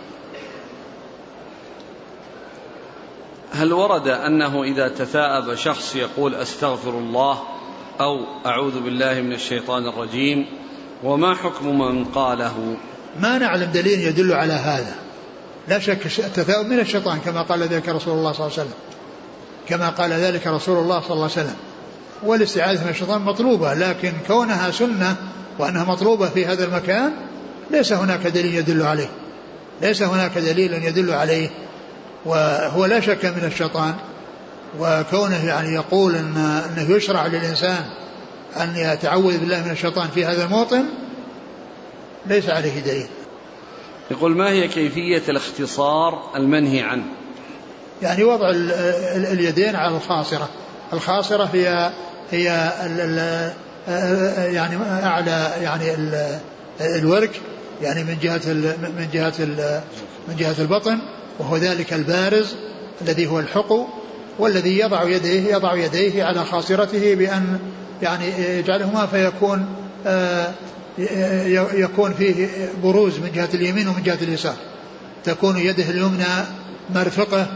هل ورد أنه إذا تثاءب شخص يقول أستغفر الله أو أعوذ بالله من الشيطان الرجيم وما حكم من قاله؟ ما نعلم دليل يدل على هذا. لا شك التثاؤب من الشيطان كما قال ذلك رسول الله صلى الله عليه وسلم. كما قال ذلك رسول الله صلى الله عليه وسلم. والاستعاذة من الشيطان مطلوبة لكن كونها سنة وأنها مطلوبة في هذا المكان ليس هناك دليل يدل عليه. ليس هناك دليل يدل عليه. وهو لا شك من الشيطان وكونه يعني يقول ان إنه يشرع للإنسان أن يتعوذ بالله من الشيطان في هذا الموطن ليس عليه دليل. يقول ما هي كيفية الاختصار المنهي عنه؟ يعني وضع اليدين على الخاصرة، الخاصرة هي هي ال ال يعني أعلى يعني الورك يعني من جهة من جهة من جهة البطن وهو ذلك البارز الذي هو الحقو والذي يضع يديه يضع يديه على خاصرته بأن يعني يجعلهما فيكون آه، يكون فيه بروز من جهة اليمين ومن جهة اليسار. تكون يده اليمنى مرفقة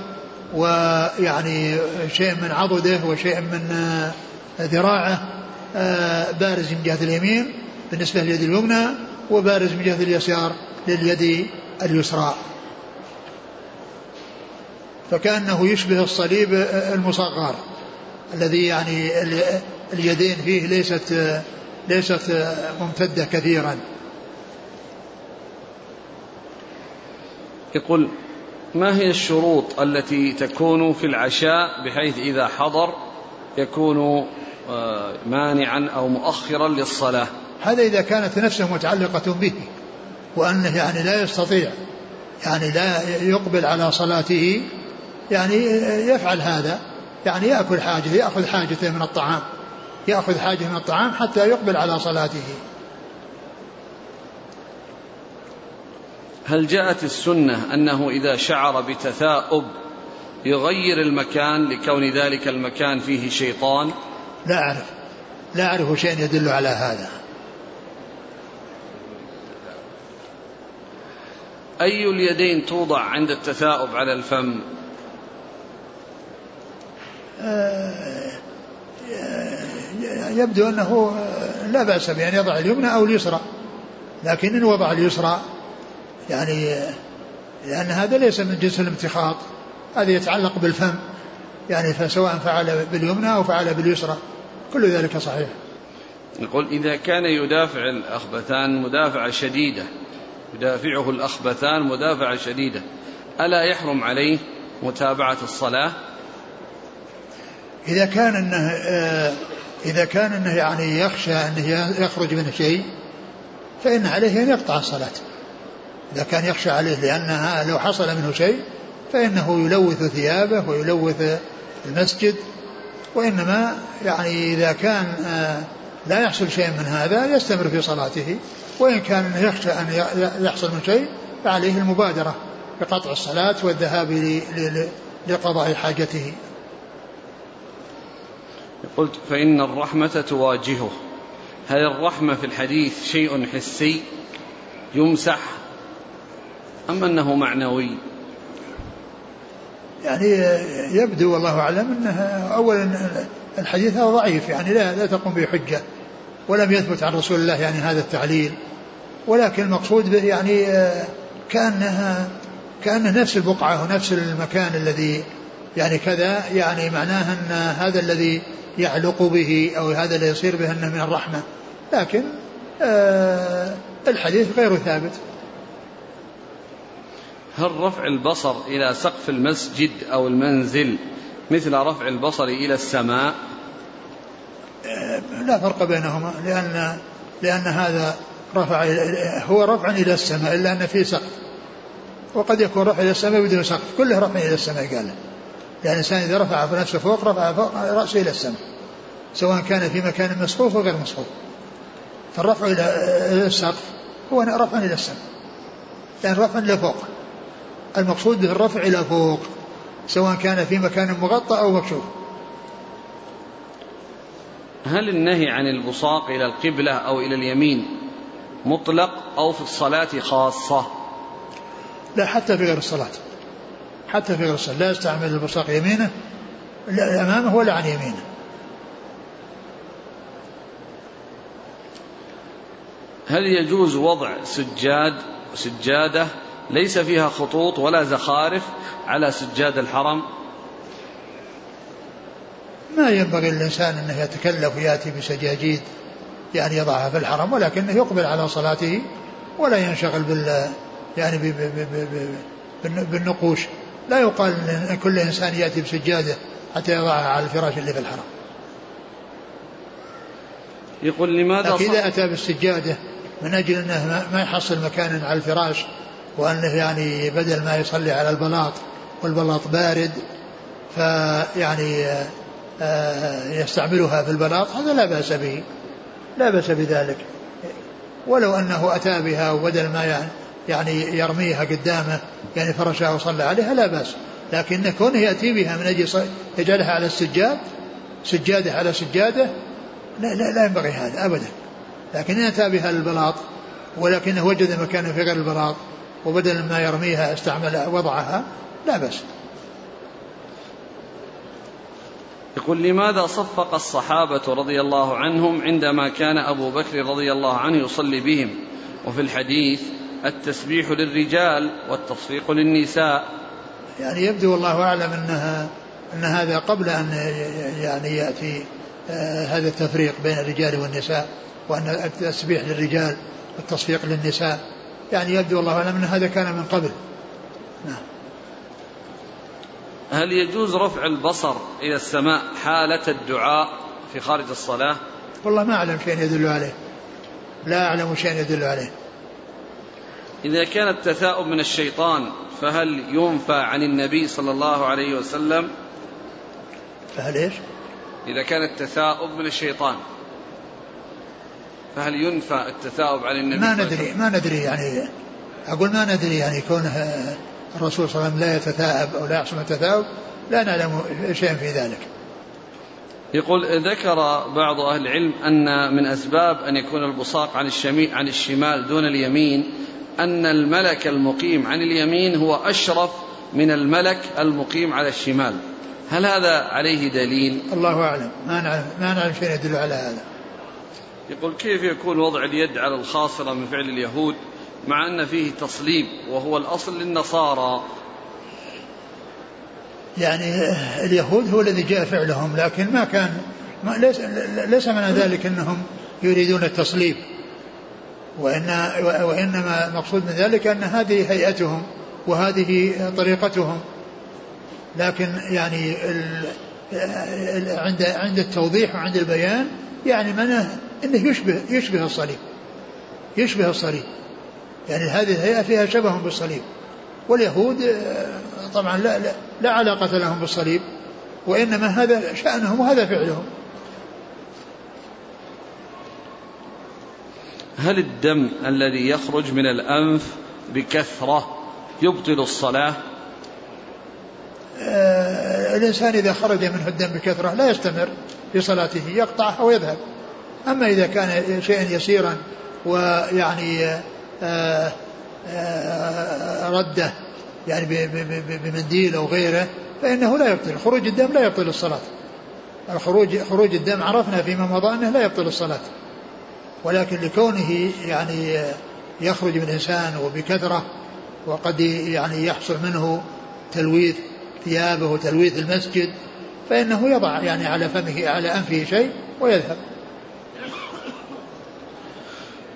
ويعني شيء من عضده وشيء من آه، ذراعه آه، بارز من جهة اليمين بالنسبة لليد اليمنى وبارز من جهة اليسار لليد اليسرى. فكأنه يشبه الصليب المصغر الذي يعني اليدين فيه ليست ليست ممتدة كثيرا. يقول ما هي الشروط التي تكون في العشاء بحيث إذا حضر يكون آه، مانعا أو مؤخرا للصلاة؟ هذا إذا كانت نفسه متعلقة به وأنه يعني لا يستطيع يعني لا يقبل على صلاته يعني يفعل هذا. يعني يأكل حاجة يأخذ حاجته من الطعام. يأخذ حاجة من الطعام حتى يقبل على صلاته. هل جاءت السنة أنه إذا شعر بتثاؤب يغير المكان لكون ذلك المكان فيه شيطان؟ لا أعرف. لا أعرف شيء يدل على هذا. أي اليدين توضع عند التثاؤب على الفم؟ يبدو أنه لا بأس بأن يضع اليمنى أو اليسرى. لكن إن وضع اليسرى يعني لأن هذا ليس من جنس الامتخاط هذا يتعلق بالفم. يعني فسواء فعل باليمنى أو فعل باليسرى كل ذلك صحيح. يقول إذا كان يدافع الأخبثان مدافعة شديدة يدافعه الأخبثان مدافعة شديدة ألا يحرم عليه متابعة الصلاة؟ إذا كان أنه آه، إذا كان أنه يعني يخشى أنه يخرج منه شيء فإن عليه أن يقطع الصلاة. إذا كان يخشى عليه لأنها لو حصل منه شيء فإنه يلوث ثيابه ويلوث المسجد. وإنما يعني إذا كان آه، لا يحصل شيء من هذا يستمر في صلاته. وإن كان يخشى أن يحصل من شيء فعليه المبادرة بقطع الصلاة والذهاب لقضاء حاجته. قلت فإن الرحمة تواجهه. هل الرحمة في الحديث شيء حسي يمسح أم أنه معنوي؟ يعني يبدو والله أعلم أنه أولا الحديث هذا ضعيف يعني لا, لا تقوم به حجة ولم يثبت عن رسول الله يعني هذا التعليل ولكن المقصود به يعني كأنها كأنه نفس البقعة ونفس المكان الذي يعني كذا يعني معناه أن هذا الذي يعلق به أو هذا اللي يصير به أنه من الرحمة. لكن آه الحديث غير ثابت. هل رفع البصر إلى سقف المسجد أو المنزل مثل رفع البصر إلى السماء؟ آه لا فرق بينهما لأن لأن هذا رفع هو رفع إلى السماء إلا أن فيه سقف. وقد يكون رفع إلى السماء بدون سقف. كله رفع إلى السماء قال. يعني الإنسان إذا رفع نفسه فوق رفع فوق رأسه إلى السماء سواء كان في مكان مسقوف أو غير مسقوف فالرفع إلى السقف هو رفع إلى السماء يعني رفع إلى فوق. المقصود به الرفع إلى فوق سواء كان في مكان مغطى أو مكشوف. هل النهي عن البصاق إلى القبلة أو إلى اليمين مطلق أو في الصلاة خاصة؟ لا حتى في غير الصلاة. حتى في الصلاة لا يستعمل البصاق يمينه لا أمامه ولا عن يمينه. هل يجوز وضع سجاد سجادة ليس فيها خطوط ولا زخارف على سجاد الحرم؟ ما ينبغي للإنسان أنه يتكلف ويأتي بسجاجيد يعني يضعها في الحرم ولكنه يقبل على صلاته ولا ينشغل بال يعني بالنقوش. لا يقال ان كل إنسان يأتي بسجادة حتى يضعها على الفراش اللي في الحرم. يقول لماذا لكن إذا أتى بالسجادة من أجل أنه ما يحصل مكان على الفراش وأنه يعني بدل ما يصلي على البلاط والبلاط بارد فيعني آه، يستعملها في البلاط هذا لا بأس به لا بأس بذلك ولو أنه أتى بها وبدل ما يعني يعني يرميها قدامه يعني فرشها وصلى عليها لا بأس. لكن كونه يأتي بها من أجل يجعلها على السجاد سجادة على سجادة لا, لا, لا ينبغي هذا أبدا. لكن إن أتى بها للبلاط ولكنه وجد مكانا في غير البلاط وبدل ما يرميها استعمل وضعها لا بأس. يقول لماذا صفق الصحابة رضي الله عنهم عندما كان أبو بكر رضي الله عنه يصلي بهم؟ وفي الحديث التسبيح للرجال والتصفيق للنساء. يعني يبدو والله أعلم أنها أن هذا قبل أن يعني يأتي آه، هذا التفريق بين الرجال والنساء وأن التسبيح للرجال والتصفيق للنساء. يعني يبدو والله أعلم أن هذا كان من قبل. نعم. هل يجوز رفع البصر إلى السماء حالة الدعاء في خارج الصلاة؟ والله ما أعلم شيء يدل عليه. لا أعلم شيء يدل عليه. إذا كان التثاؤب من الشيطان فهل ينفى عن النبي صلى الله عليه وسلم؟ فهل إيش؟ إذا كان التثاؤب من الشيطان فهل ينفى التثاؤب عن النبي ما ندري ما ندري يعني أقول ما ندري يعني كونه الرسول صلى الله عليه وسلم لا يتثاءب أو لا يحصل التثاؤب لا نعلم شيئا في ذلك. يقول ذكر بعض أهل العلم أن من أسباب أن يكون البصاق عن الشمال عن الشمال دون اليمين أن الملك المقيم عن اليمين هو أشرف من الملك المقيم على الشمال. هل هذا عليه دليل؟ الله أعلم. ما نعلم ما نعلم شيء يدل على هذا. يقول كيف يكون وضع اليد على الخاصرة من فعل اليهود مع أن فيه تصليب وهو الأصل للنصارى؟ يعني اليهود هو الذي جاء فعلهم لكن ما كان ما ليس, ليس معنى ذلك أنهم يريدون التصليب. وإن وإنما المقصود من ذلك أن هذه هيئتهم وهذه طريقتهم. لكن يعني عند عند التوضيح وعند البيان يعني معناه إنه يشبه يشبه الصليب. يشبه الصليب. يعني هذه الهيئة فيها شبه بالصليب. واليهود طبعا لا, لا, لا علاقة لهم بالصليب. وإنما هذا شأنهم وهذا فعلهم. هل الدم الذي يخرج من الأنف بكثرة يبطل الصلاة؟ آه الإنسان إذا خرج منه الدم بكثرة لا يستمر في صلاته يقطعها ويذهب أما إذا كان شيئا يسيرا ويعني آه آه رده يعني بمنديل أو غيره فإنه لا يبطل. خروج الدم لا يبطل الصلاة. الخروج خروج الدم عرفنا فيما مضى أنه لا يبطل الصلاة. ولكن لكونه يعني يخرج من الإنسان وبكثرة وقد يعني يحصل منه تلويث ثيابه وتلويث المسجد فإنه يضع يعني على فمه على أنفه شيء ويذهب.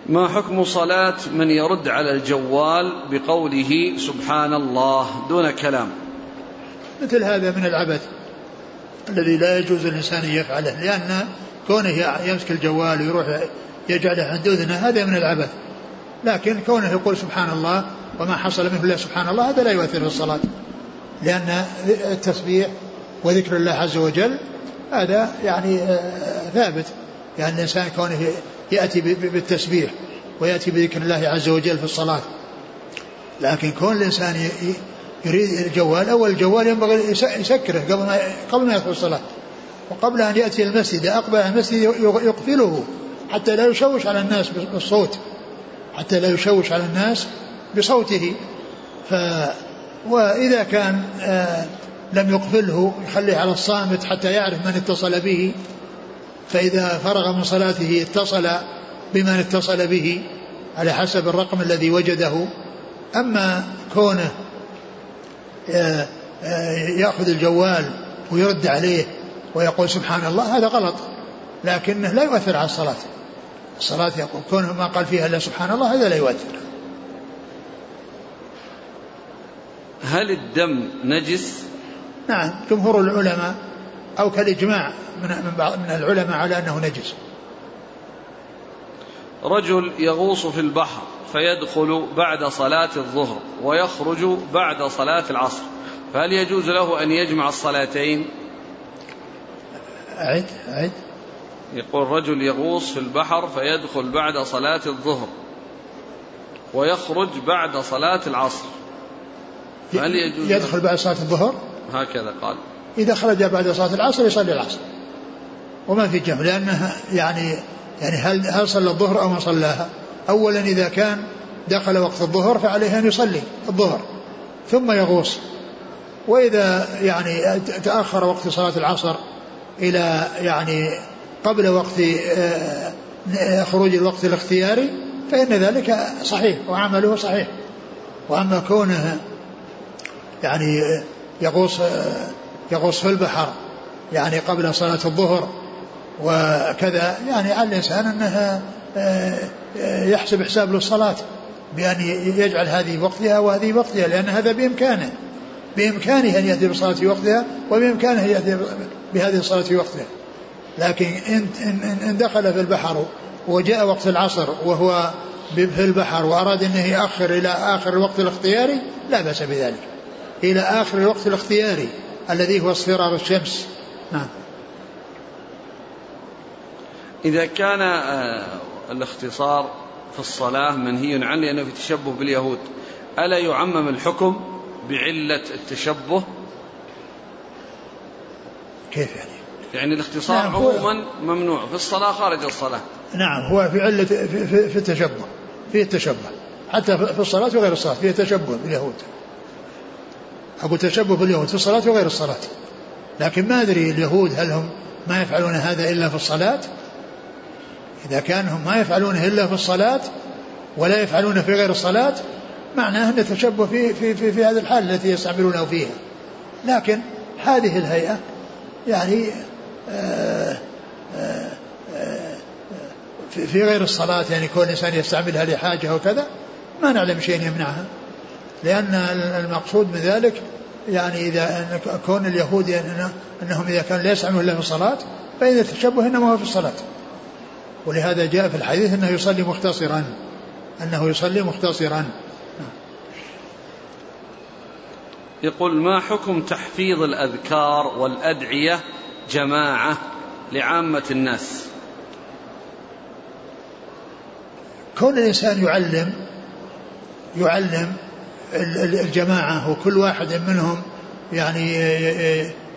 ما حكم صلاة من يرد على الجوال بقوله سبحان الله دون كلام؟ مثل هذا من العبث الذي لا يجوز الإنسان أن يفعله لأن كونه يمسك الجوال ويروح يجعله عند أذنه هذا من العبث. لكن كونه يقول سبحان الله وما حصل منه إلا سبحان الله هذا لا يؤثر في الصلاة. لأن التسبيح وذكر الله عز وجل هذا يعني آه، ثابت. يعني الإنسان كونه يأتي بالتسبيح ويأتي بذكر الله عز وجل في الصلاة. لكن كون الإنسان يريد الجوال أول الجوال ينبغي يسكره قبل ما قبل ما يدخل الصلاة. وقبل أن يأتي المسجد أقبل المسجد يقفله. حتى لا يشوش على الناس بالصوت. حتى لا يشوش على الناس بصوته. ف وإذا كان آه لم يقفله يخليه على الصامت حتى يعرف من اتصل به. فإذا فرغ من صلاته اتصل بمن اتصل به على حسب الرقم الذي وجده. أما كونه آه، آه، يأخذ الجوال ويرد عليه ويقول سبحان الله هذا غلط. لكنه لا يؤثر على الصلاة. الصلاة يقول كونه ما قال فيها إلا سبحان الله هذا لا يؤثر. هل الدم نجس؟ نعم جمهور العلماء أو كالإجماع من من بعض من العلماء على أنه نجس. رجل يغوص في البحر فيدخل بعد صلاة الظهر ويخرج بعد صلاة العصر فهل يجوز له أن يجمع الصلاتين؟ أعد أعد. يقول رجل يغوص في البحر فيدخل بعد صلاة الظهر ويخرج بعد صلاة العصر. فهل يجوز؟ يدخل بعد صلاة الظهر؟ هكذا قال. إذا خرج بعد صلاة العصر يصلي العصر. وما في جمع لأنها يعني يعني هل هل صلى الظهر أو ما صلاها؟ أولا إذا كان دخل وقت الظهر فعليه أن يصلي الظهر ثم يغوص. وإذا يعني تأخر وقت صلاة العصر إلى يعني قبل وقت آه، خروج الوقت الاختياري فإن ذلك صحيح وعمله صحيح. وأما كونه يعني يغوص يغوص في البحر يعني قبل صلاة الظهر وكذا يعني على الإنسان أنه آه، يحسب حساب للصلاة بأن يجعل هذه وقتها وهذه وقتها لأن هذا بإمكانه. بإمكانه أن يأتي بالصلاة في وقتها وبإمكانه أن يأتي بهذه الصلاة في وقتها. لكن إن, إن, إن دخل في البحر وجاء وقت العصر وهو في البحر وأراد أنه يأخر إلى آخر الوقت الاختياري لا بأس بذلك. إلى آخر الوقت الاختياري الذي هو اصفرار الشمس. نعم. إذا كان آه، الاختصار في الصلاة منهي عنه لأنه في تشبه باليهود ألا يعمم الحكم بعلة التشبه؟ كيف يعني؟ يعني الاختصار نعم عموما ممنوع. في الصلاة خارج الصلاة. نعم هو في علة في, في, في التشبه. فيه التشبه. حتى في الصلاة وغير الصلاة. فيه تشبه باليهود أقول تشبه باليهود في الصلاة وغير الصلاة. لكن ما أدري اليهود هل هم ما يفعلون هذا إلا في الصلاة؟ إذا كان هم ما يفعلونه إلا في الصلاة ولا يفعلونه في غير الصلاة معناه أن تشبه في, في, في, في هذه الحال التي يستعملونه فيها. لكن هذه الهيئة يعني في غير الصلاة يعني كون الإنسان يستعملها لحاجة وكذا ما نعلم شيء يمنعها. لأن المقصود من ذلك يعني إذا كون اليهود يعني أنهم إذا كان لا يسعون إلا في الصلاة فإن التشبه إنما هو في الصلاة. ولهذا جاء في الحديث أنه يصلي مختصرا. أنه يصلي مختصرا. يقول ما حكم تحفيظ الأذكار والأدعية جماعة لعامة الناس. كون الإنسان يعلم يعلم الجماعة وكل واحد منهم يعني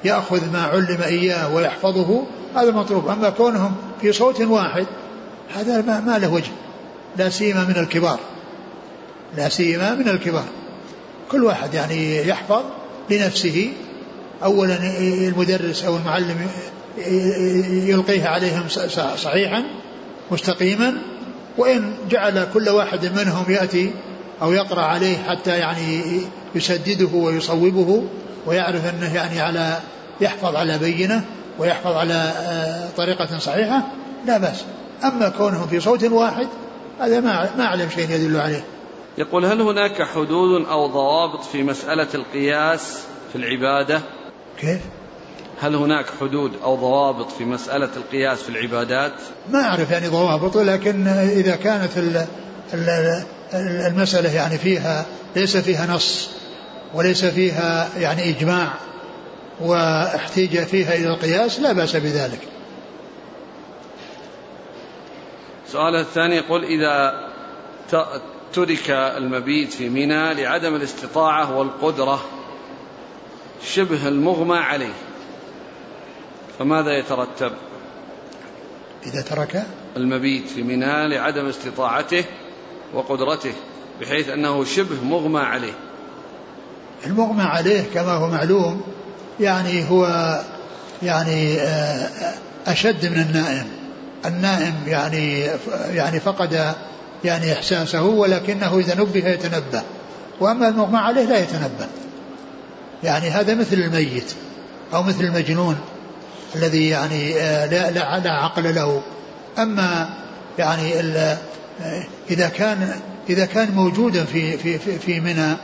يأخذ ما علم إياه ويحفظه هذا مطلوب. أما كونهم في صوت واحد هذا ما له وجه. لا سيما من الكبار. لا سيما من الكبار. كل واحد يعني يحفظ لنفسه أولا المدرس أو المعلم يلقيه عليهم صحيحا مستقيما وإن جعل كل واحد منهم يأتي أو يقرأ عليه حتى يعني يسدده ويصوبه ويعرف أنه يعني على يحفظ على بينة ويحفظ على آه، طريقة صحيحة لا بأس. أما كونهم في صوت واحد هذا ما ما أعلم شيء يدل عليه. يقول هل هناك حدود أو ضوابط في مسألة القياس في العبادة؟ كيف؟ هل هناك حدود أو ضوابط في مسألة القياس في العبادات؟ ما أعرف يعني ضوابط لكن إذا كانت المسألة يعني فيها ليس فيها نص وليس فيها يعني إجماع واحتيج فيها إلى القياس لا بأس بذلك. السؤال الثاني يقول إذا ترك المبيت في منى لعدم الاستطاعة والقدرة شبه المغمى عليه. فماذا يترتب؟ إذا ترك المبيت في منى لعدم استطاعته وقدرته بحيث أنه شبه مغمى عليه. المغمى عليه كما هو معلوم يعني هو يعني آه، أشد من النائم. النائم يعني يعني فقد يعني إحساسه ولكنه إذا نبه يتنبه. وأما المغمى عليه لا يتنبه. يعني هذا مثل الميت أو مثل المجنون الذي يعني آه، لا, لا, لا عقل له. أما يعني آه، إذا كان إذا كان موجودا في في في, في منى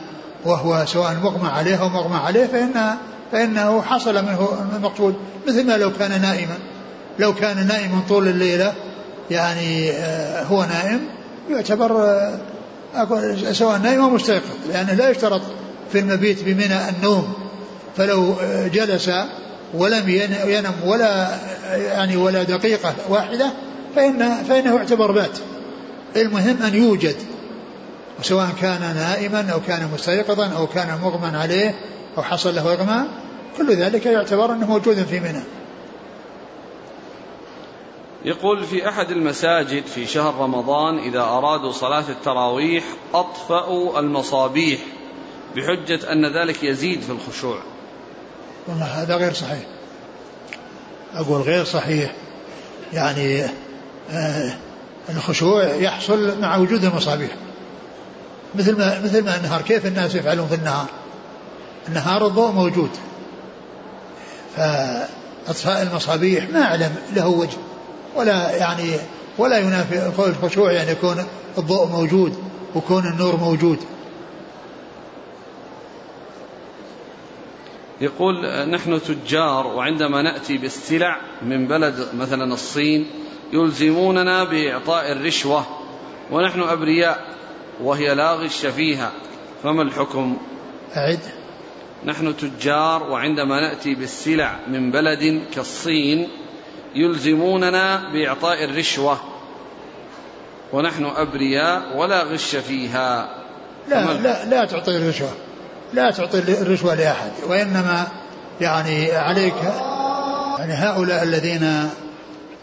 وهو سواء مغمى عليه أو مغمى عليه فإن فإنه حصل منه المقصود مثل ما لو كان نائما. لو كان نائما طول الليلة يعني آه، هو نائم يعتبر سواء نائم أو مستيقظ لأنه لا يشترط في المبيت بمنى النوم فلو جلس ولم ينم ولا يعني ولا دقيقة واحدة فإن فإنه يعتبر بات. المهم أن يوجد وسواء كان نائما أو كان مستيقظا أو كان مغمى عليه أو حصل له إغماء كل ذلك يعتبر أنه موجود في منى. يقول في أحد المساجد في شهر رمضان إذا أرادوا صلاة التراويح أطفأوا المصابيح. بحجة أن ذلك يزيد في الخشوع. والله هذا غير صحيح. أقول غير صحيح. يعني آه الخشوع يحصل مع وجود المصابيح. مثل ما مثل ما النهار كيف الناس يفعلون في النهار؟ النهار الضوء موجود. فأطفاء المصابيح ما أعلم له وجه. ولا يعني ولا ينافي الخشوع يعني يكون الضوء موجود وكون النور موجود. يقول نحن تجار وعندما نأتي بالسلع من بلد مثلا الصين يلزموننا بإعطاء الرشوة ونحن أبرياء وهي لا غش فيها فما الحكم؟ أعد. نحن تجار وعندما نأتي بالسلع من بلد كالصين يلزموننا بإعطاء الرشوة ونحن أبرياء ولا غش فيها. لا لا لا تعطي الرشوة. لا تعطي الرشوة لأحد وإنما يعني عليك يعني هؤلاء الذين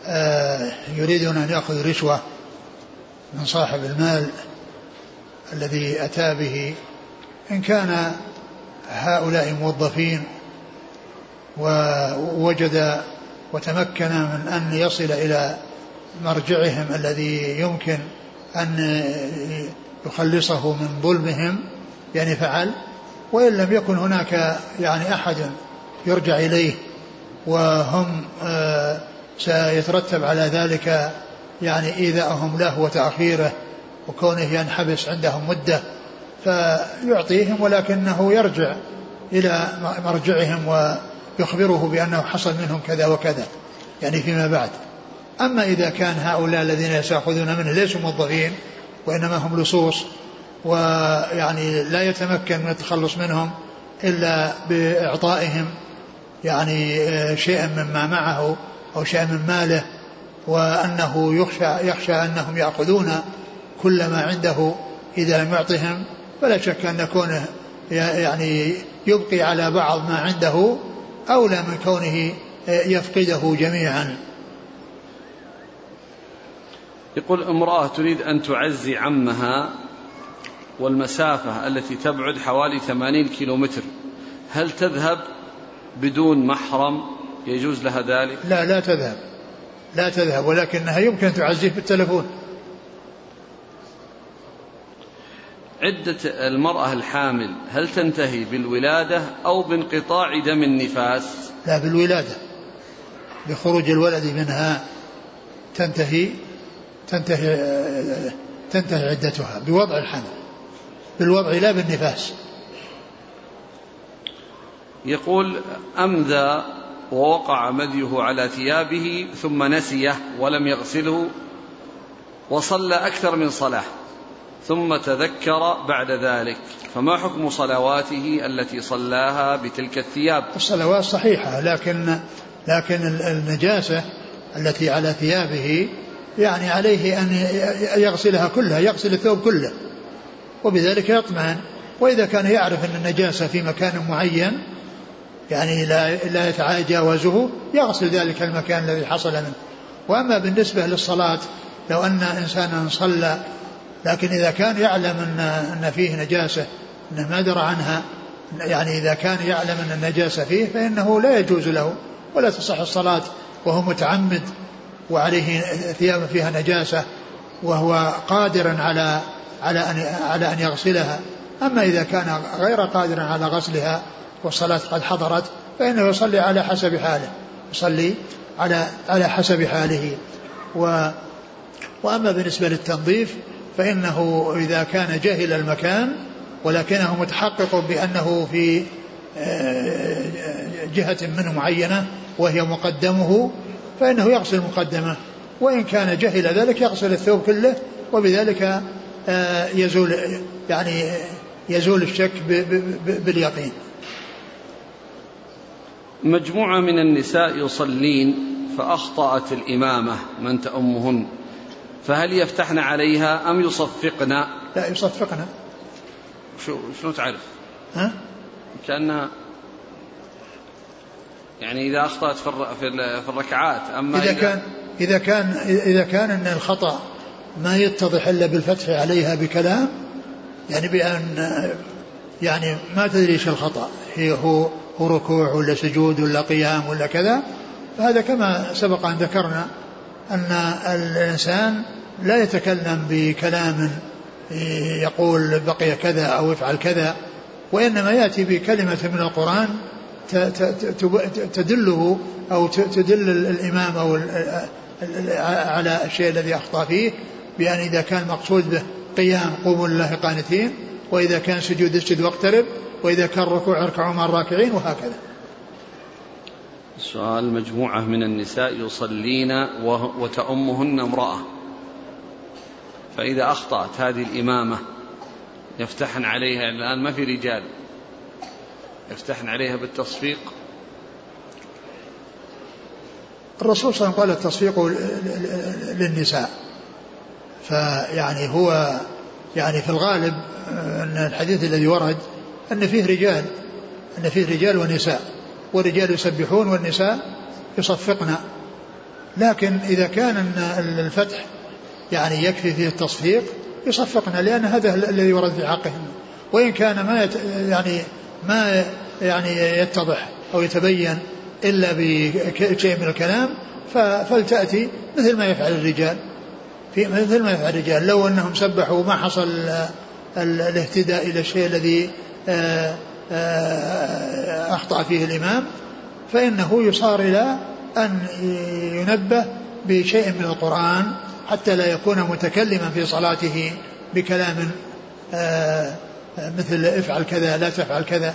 آه، يريدون أن يأخذوا رشوة من صاحب المال الذي أتى به إن كان هؤلاء موظفين ووجد وتمكن من أن يصل إلى مرجعهم الذي يمكن أن يخلصه من ظلمهم يعني فعل. وإن لم يكن هناك يعني أحد يرجع إليه وهم آه، سيترتب على ذلك يعني إيذاءهم له وتأخيره وكونه ينحبس عندهم مدة فيعطيهم ولكنه يرجع إلى مرجعهم ويخبره بأنه حصل منهم كذا وكذا يعني فيما بعد. أما إذا كان هؤلاء الذين يأخذون منه ليسوا موظفين وإنما هم لصوص ويعني لا يتمكن من التخلص منهم إلا بإعطائهم يعني آه، شيئا مما معه أو شيئا من ماله وأنه يخشى, يخشى أنهم يأخذون كل ما عنده إذا لم يعطهم. فلا شك أن كونه يعني يبقي على بعض ما عنده أولى من كونه آه، يفقده جميعا. يقول امرأة تريد أن تعزي عمها والمسافة التي تبعد حوالي ثمانين كيلومتر هل تذهب بدون محرم؟ يجوز لها ذلك؟ لا لا تذهب. لا تذهب ولكنها يمكن تعزيه بالتلفون. عدة المرأة الحامل هل تنتهي بالولادة أو بانقطاع دم النفاس؟ لا بالولادة. بخروج الولد منها تنتهي تنتهي تنتهي عدتها بوضع الحمل. بالوضع لا بالنفاس. يقول أمذى ووقع مذيه على ثيابه ثم نسيه ولم يغسله وصلى أكثر من صلاة ثم تذكر بعد ذلك. فما حكم صلواته التي صلاها بتلك الثياب؟ الصلوات صحيحة لكن لكن النجاسة التي على ثيابه يعني عليه أن يغسلها كلها يغسل الثوب كله. وبذلك يطمئن. وإذا كان يعرف أن النجاسة في مكان معين يعني لا لا يتجاوزه يغسل ذلك المكان الذي حصل منه. وأما بالنسبة للصلاة لو أن إنسانا صلى لكن إذا كان يعلم أن أن فيه نجاسة أنه ما درى عنها يعني إذا كان يعلم أن النجاسة فيه فإنه لا يجوز له ولا تصح الصلاة وهو متعمد وعليه ثياب فيها نجاسة وهو قادر على على أن على أن يغسلها. أما إذا كان غير قادر على غسلها والصلاة قد حضرت فإنه يصلي على حسب حاله. يصلي على على حسب حاله. و وأما بالنسبة للتنظيف فإنه إذا كان جهل المكان ولكنه متحقق بأنه في آه، جهة منه معينة وهي مقدمه فإنه يغسل مقدمة. وإن كان جهل ذلك يغسل الثوب كله وبذلك يزول يعني يزول الشك باليقين. مجموعة من النساء يصلين فأخطأت الإمامة من تأمهن فهل يفتحن عليها أم يصفقن؟ لا يصفقن. شو شلون تعرف؟ ها؟ كأنها يعني إذا أخطأت في في الركعات أما إذا, إذا كان إذا كان إذا كان أن الخطأ ما يتضح إلا بالفتح عليها بكلام يعني بأن يعني ما تدري إيش الخطأ هي هو هو ركوع ولا سجود ولا قيام ولا كذا. فهذا كما سبق أن ذكرنا أن الإنسان لا يتكلم بكلام يقول بقي كذا أو افعل كذا وإنما يأتي بكلمة من القرآن تدله أو تدل الإمام أو على الشيء الذي أخطأ فيه. بأن إذا كان مقصود به قيام قوموا لله قانتين وإذا كان سجود اسجد واقترب وإذا كان ركوع اركعوا مع الراكعين وهكذا. سؤال مجموعة من النساء يصلين وتأمهن امرأة. فإذا أخطأت هذه الإمامة يفتحن عليها الآن ما في رجال. يفتحن عليها بالتصفيق؟ الرسول صلى الله عليه وسلم قال التصفيق للنساء. فيعني هو يعني في الغالب أن الحديث الذي ورد أن فيه رجال أن فيه رجال ونساء والرجال يسبحون والنساء يصفقن. لكن إذا كان الفتح يعني يكفي فيه التصفيق يصفقن لأن هذا الذي ورد في حقهم. وإن كان ما يت يعني ما يعني يتضح أو يتبين إلا بشيء من الكلام فلتأتي مثل ما يفعل الرجال. في مثل ما يفعل الرجال. لو أنهم سبحوا ما حصل الاهتداء إلى الشيء الذي آه، آه، أخطأ فيه الإمام فإنه يصار إلى أن ينبه بشيء من القرآن حتى لا يكون متكلما في صلاته بكلام آه، مثل افعل كذا لا تفعل كذا.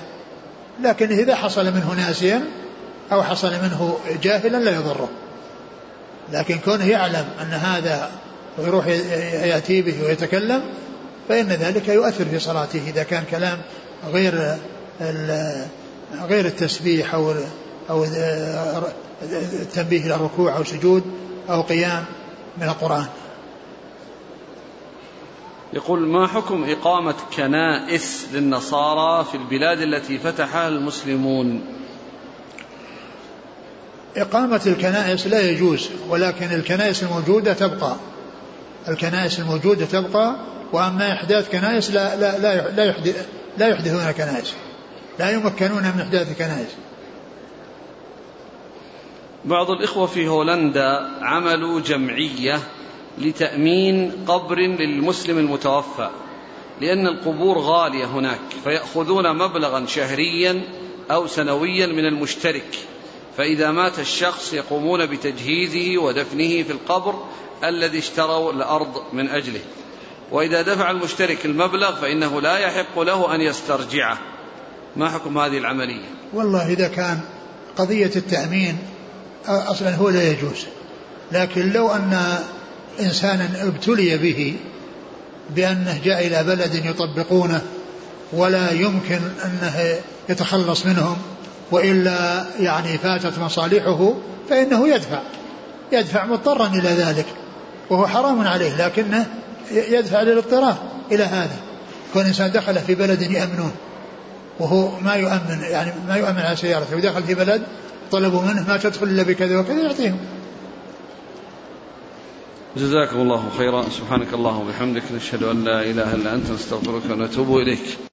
لكن إذا حصل منه ناسيا أو حصل منه جاهلا لا يضره. لكن كونه يعلم أن هذا ويروح يأتي به ويتكلم فإن ذلك يؤثر في صلاته إذا كان كلام غير غير التسبيح أو أو التنبيه إلى الركوع أو سجود أو قيام من القرآن. يقول ما حكم إقامة كنائس للنصارى في البلاد التي فتحها المسلمون؟ إقامة الكنائس لا يجوز ولكن الكنائس الموجودة تبقى. الكنائس الموجودة تبقى وأما إحداث كنائس لا لا لا لا, لا يحدثون كنائس. لا يمكنون من إحداث كنائس. بعض الإخوة في هولندا عملوا جمعية لتأمين قبر للمسلم المتوفى لأن القبور غالية هناك فيأخذون مبلغا شهريا أو سنويا من المشترك. فإذا مات الشخص يقومون بتجهيزه ودفنه في القبر الذي اشتروا الأرض من أجله. وإذا دفع المشترك المبلغ فإنه لا يحق له أن يسترجعه. ما حكم هذه العملية؟ والله إذا كان قضية التأمين أصلا هو لا يجوز. لكن لو أن إنسانا ابتلي به بأنه جاء إلى بلد يطبقونه ولا يمكن أنه يتخلص منهم وإلا يعني فاتت مصالحه فإنه يدفع يدفع مضطرا إلى ذلك وهو حرام عليه لكنه يدفع للاضطرار إلى هذا. كون إنسان دخل في بلد يأمنون وهو ما يؤمن يعني ما يؤمن على سيارته ودخل في بلد طلبوا منه ما تدخل إلا بكذا وكذا يعطيهم. جزاكم الله خيرا سبحانك اللهم وبحمدك نشهد أن لا إله إلا أنت نستغفرك ونتوب إليك.